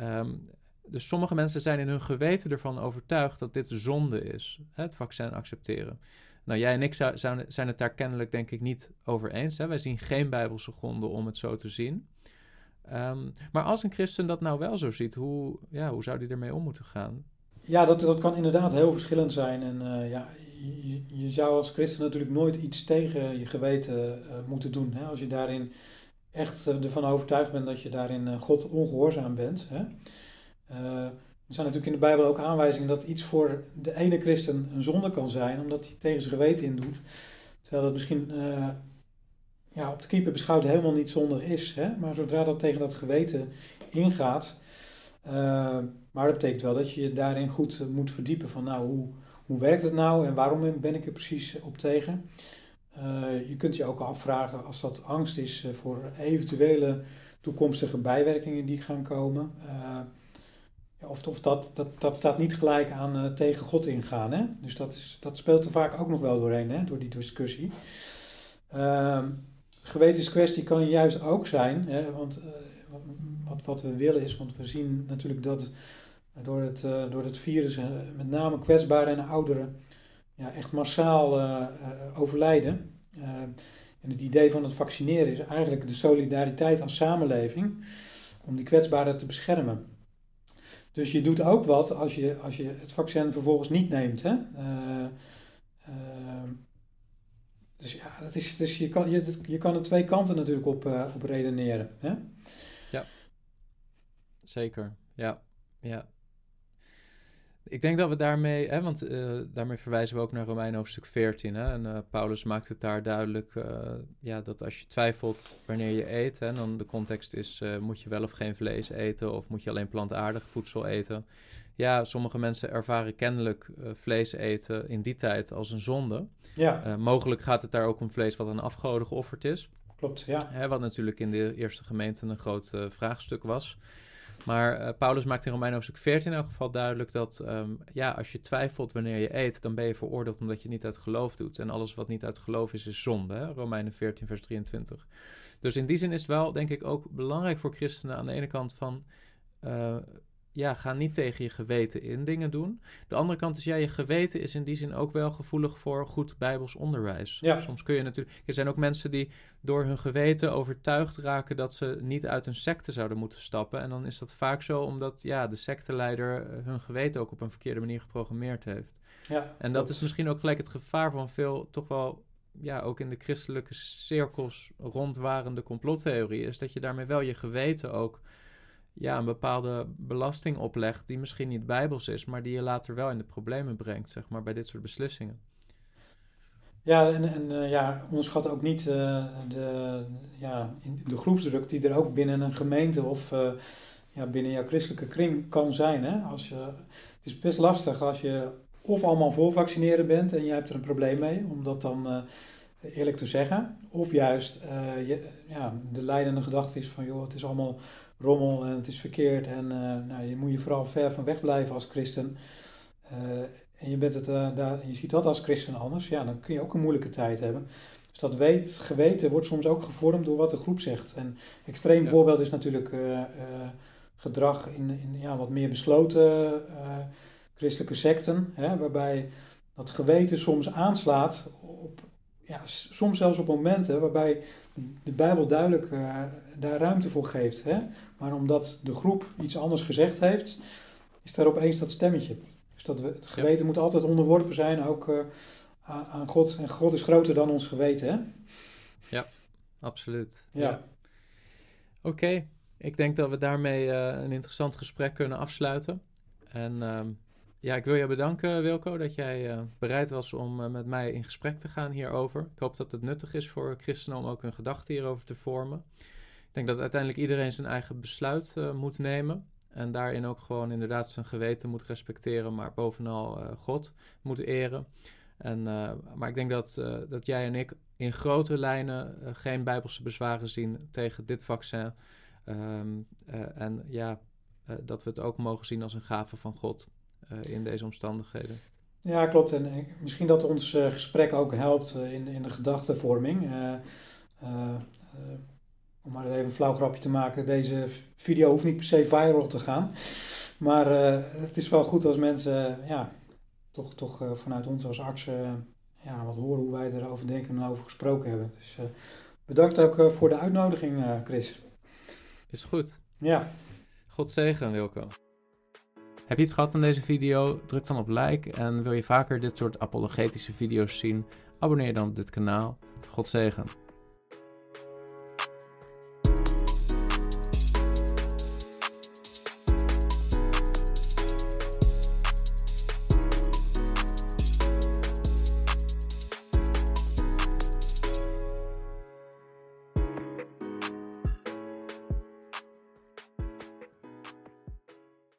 Um, dus sommige mensen zijn in hun geweten ervan overtuigd dat dit zonde is, het vaccin accepteren. Nou, jij en ik zijn het daar kennelijk denk ik niet over eens. Hè? Wij zien geen bijbelse gronden om het zo te zien. Um, maar als een christen dat nou wel zo ziet, hoe, ja, hoe zou die ermee om moeten gaan? Ja, dat, dat kan inderdaad heel verschillend zijn. En uh, ja, je, zou als christen natuurlijk nooit iets tegen je geweten uh, moeten doen. Hè? Als je daarin echt uh, ervan overtuigd bent dat je daarin God ongehoorzaam bent. Hè? Uh, Er zijn natuurlijk in de Bijbel ook aanwijzingen dat iets voor de ene christen een zonde kan zijn, omdat hij tegen zijn geweten in doet. Terwijl dat misschien uh, ja, op de keeper beschouwd helemaal niet zondig is. Hè? Maar zodra dat tegen dat geweten ingaat. Uh, maar dat betekent wel dat je je daarin goed moet verdiepen van nou, hoe, hoe werkt het nou en waarom ben ik er precies op tegen. Je kunt je ook afvragen als dat angst is voor eventuele toekomstige bijwerkingen die gaan komen. Of of dat, dat, dat staat niet gelijk aan tegen God ingaan. Hè? Dus dat, is, dat speelt er vaak ook nog wel doorheen, hè? door die discussie. Uh, gewetenskwestie kan juist ook zijn, hè, want uh, wat, wat we willen is, want we zien natuurlijk dat door het, uh, door het virus met name kwetsbaren en ouderen ja, echt massaal overlijden. en het idee van het vaccineren is eigenlijk de solidariteit als samenleving om die kwetsbaren te beschermen. Dus je doet ook wat als je, als je het vaccin vervolgens niet neemt. Hè? Dus ja, dat is, dus je, kan, je, je kan er twee kanten natuurlijk op, uh, op redeneren. Hè? Ja, zeker. Ja, ja. Ik denk dat we daarmee, hè, want uh, daarmee verwijzen we ook naar Romein hoofdstuk 14. Hè, en uh, Paulus maakt het daar duidelijk ja, dat als je twijfelt wanneer je eet, hè, dan de context is: moet je wel of geen vlees eten of moet je alleen plantaardig voedsel eten? Ja, sommige mensen ervaren kennelijk vlees eten in die tijd als een zonde. Ja. Mogelijk gaat het daar ook om vlees wat aan afgoden geofferd is. Klopt, ja. Hè, wat natuurlijk in de eerste gemeente een groot vraagstuk was. Maar uh, Paulus maakt in Romein hoofdstuk 14 in elk geval duidelijk dat um, ja, als je twijfelt wanneer je eet, dan ben je veroordeeld omdat je niet uit geloof doet. En alles wat niet uit geloof is, is zonde. Hè? Romeinen 14, vers 23. Dus in die zin is het wel, denk ik, ook belangrijk voor christenen aan de ene kant van ja, ga niet tegen je geweten in dingen doen. De andere kant is, ja, je geweten is in die zin ook wel gevoelig voor goed bijbels onderwijs. Ja. Soms kun je natuurlijk... Er zijn ook mensen die door hun geweten overtuigd raken dat ze niet uit een secte zouden moeten stappen. En dan is dat vaak zo omdat, ja, de secteleider eh, hun geweten ook op een verkeerde manier geprogrammeerd heeft. Ja, en dat is misschien ook gelijk het gevaar van veel, toch wel ja, ook in de christelijke cirkels rondwarende complottheorie, is dat je daarmee wel je geweten ook ja, een bepaalde belasting oplegt die misschien niet bijbels is, maar die je later wel in de problemen brengt, zeg maar, bij dit soort beslissingen. Ja, en, en uh, ja, onderschat ook niet uh, de, ja, de groepsdruk die er ook binnen een gemeente of uh, ja, binnen jouw christelijke kring kan zijn. Hè? Als je, het is best lastig als je of allemaal voor vaccineren bent en je hebt er een probleem mee, om dat dan eerlijk te zeggen. Of juist je, ja, de leidende gedachte is van, joh, het is allemaal rommel en het is verkeerd en uh, nou, je moet je vooral ver van weg blijven als christen. Uh, en je, bent het, uh, daar, je ziet dat als christen anders, ja, dan kun je ook een moeilijke tijd hebben. Dus dat weet, geweten wordt soms ook gevormd door wat de groep zegt. En extreem voorbeeld is natuurlijk gedrag in, in ja, wat meer besloten christelijke secten, hè, waarbij dat geweten soms aanslaat op, ja, soms zelfs op momenten waarbij de Bijbel duidelijk uh, daar ruimte voor geeft. Hè? Maar omdat de groep iets anders gezegd heeft, is daar opeens dat stemmetje. Dus dat we, het geweten moet altijd onderworpen zijn, ook uh, aan God. En God is groter dan ons geweten, hè? Ja, absoluut. Ja. Oké, ik denk dat we daarmee uh, een interessant gesprek kunnen afsluiten. En ehm, ja, ik wil je bedanken, Wilco, dat jij uh, bereid was om uh, met mij in gesprek te gaan hierover. Ik hoop dat het nuttig is voor christenen om ook hun gedachten hierover te vormen. Ik denk dat uiteindelijk iedereen zijn eigen besluit uh, moet nemen. En daarin ook gewoon inderdaad zijn geweten moet respecteren, maar bovenal God moet eren. En, maar ik denk dat, dat jij en ik in grote lijnen geen bijbelse bezwaren zien tegen dit vaccin. Um, en ja, dat we het ook mogen zien als een gave van God. Eh, in deze omstandigheden. Ja, klopt. En misschien dat ons eh, gesprek ook helpt eh, in, in de gedachtenvorming. Om maar even een flauw grapje te maken, deze video hoeft niet per se viral te gaan. Maar het is wel goed als mensen ja, toch, toch vanuit ons als artsen ja, wat horen hoe wij erover denken en over gesproken hebben. Dus bedankt ook voor de uitnodiging, Chris. Is goed. Ja. God zegen, Wilco. Heb je iets gehad aan deze video? Druk dan op like en wil je vaker dit soort apologetische video's zien? Abonneer dan op dit kanaal. God zegen.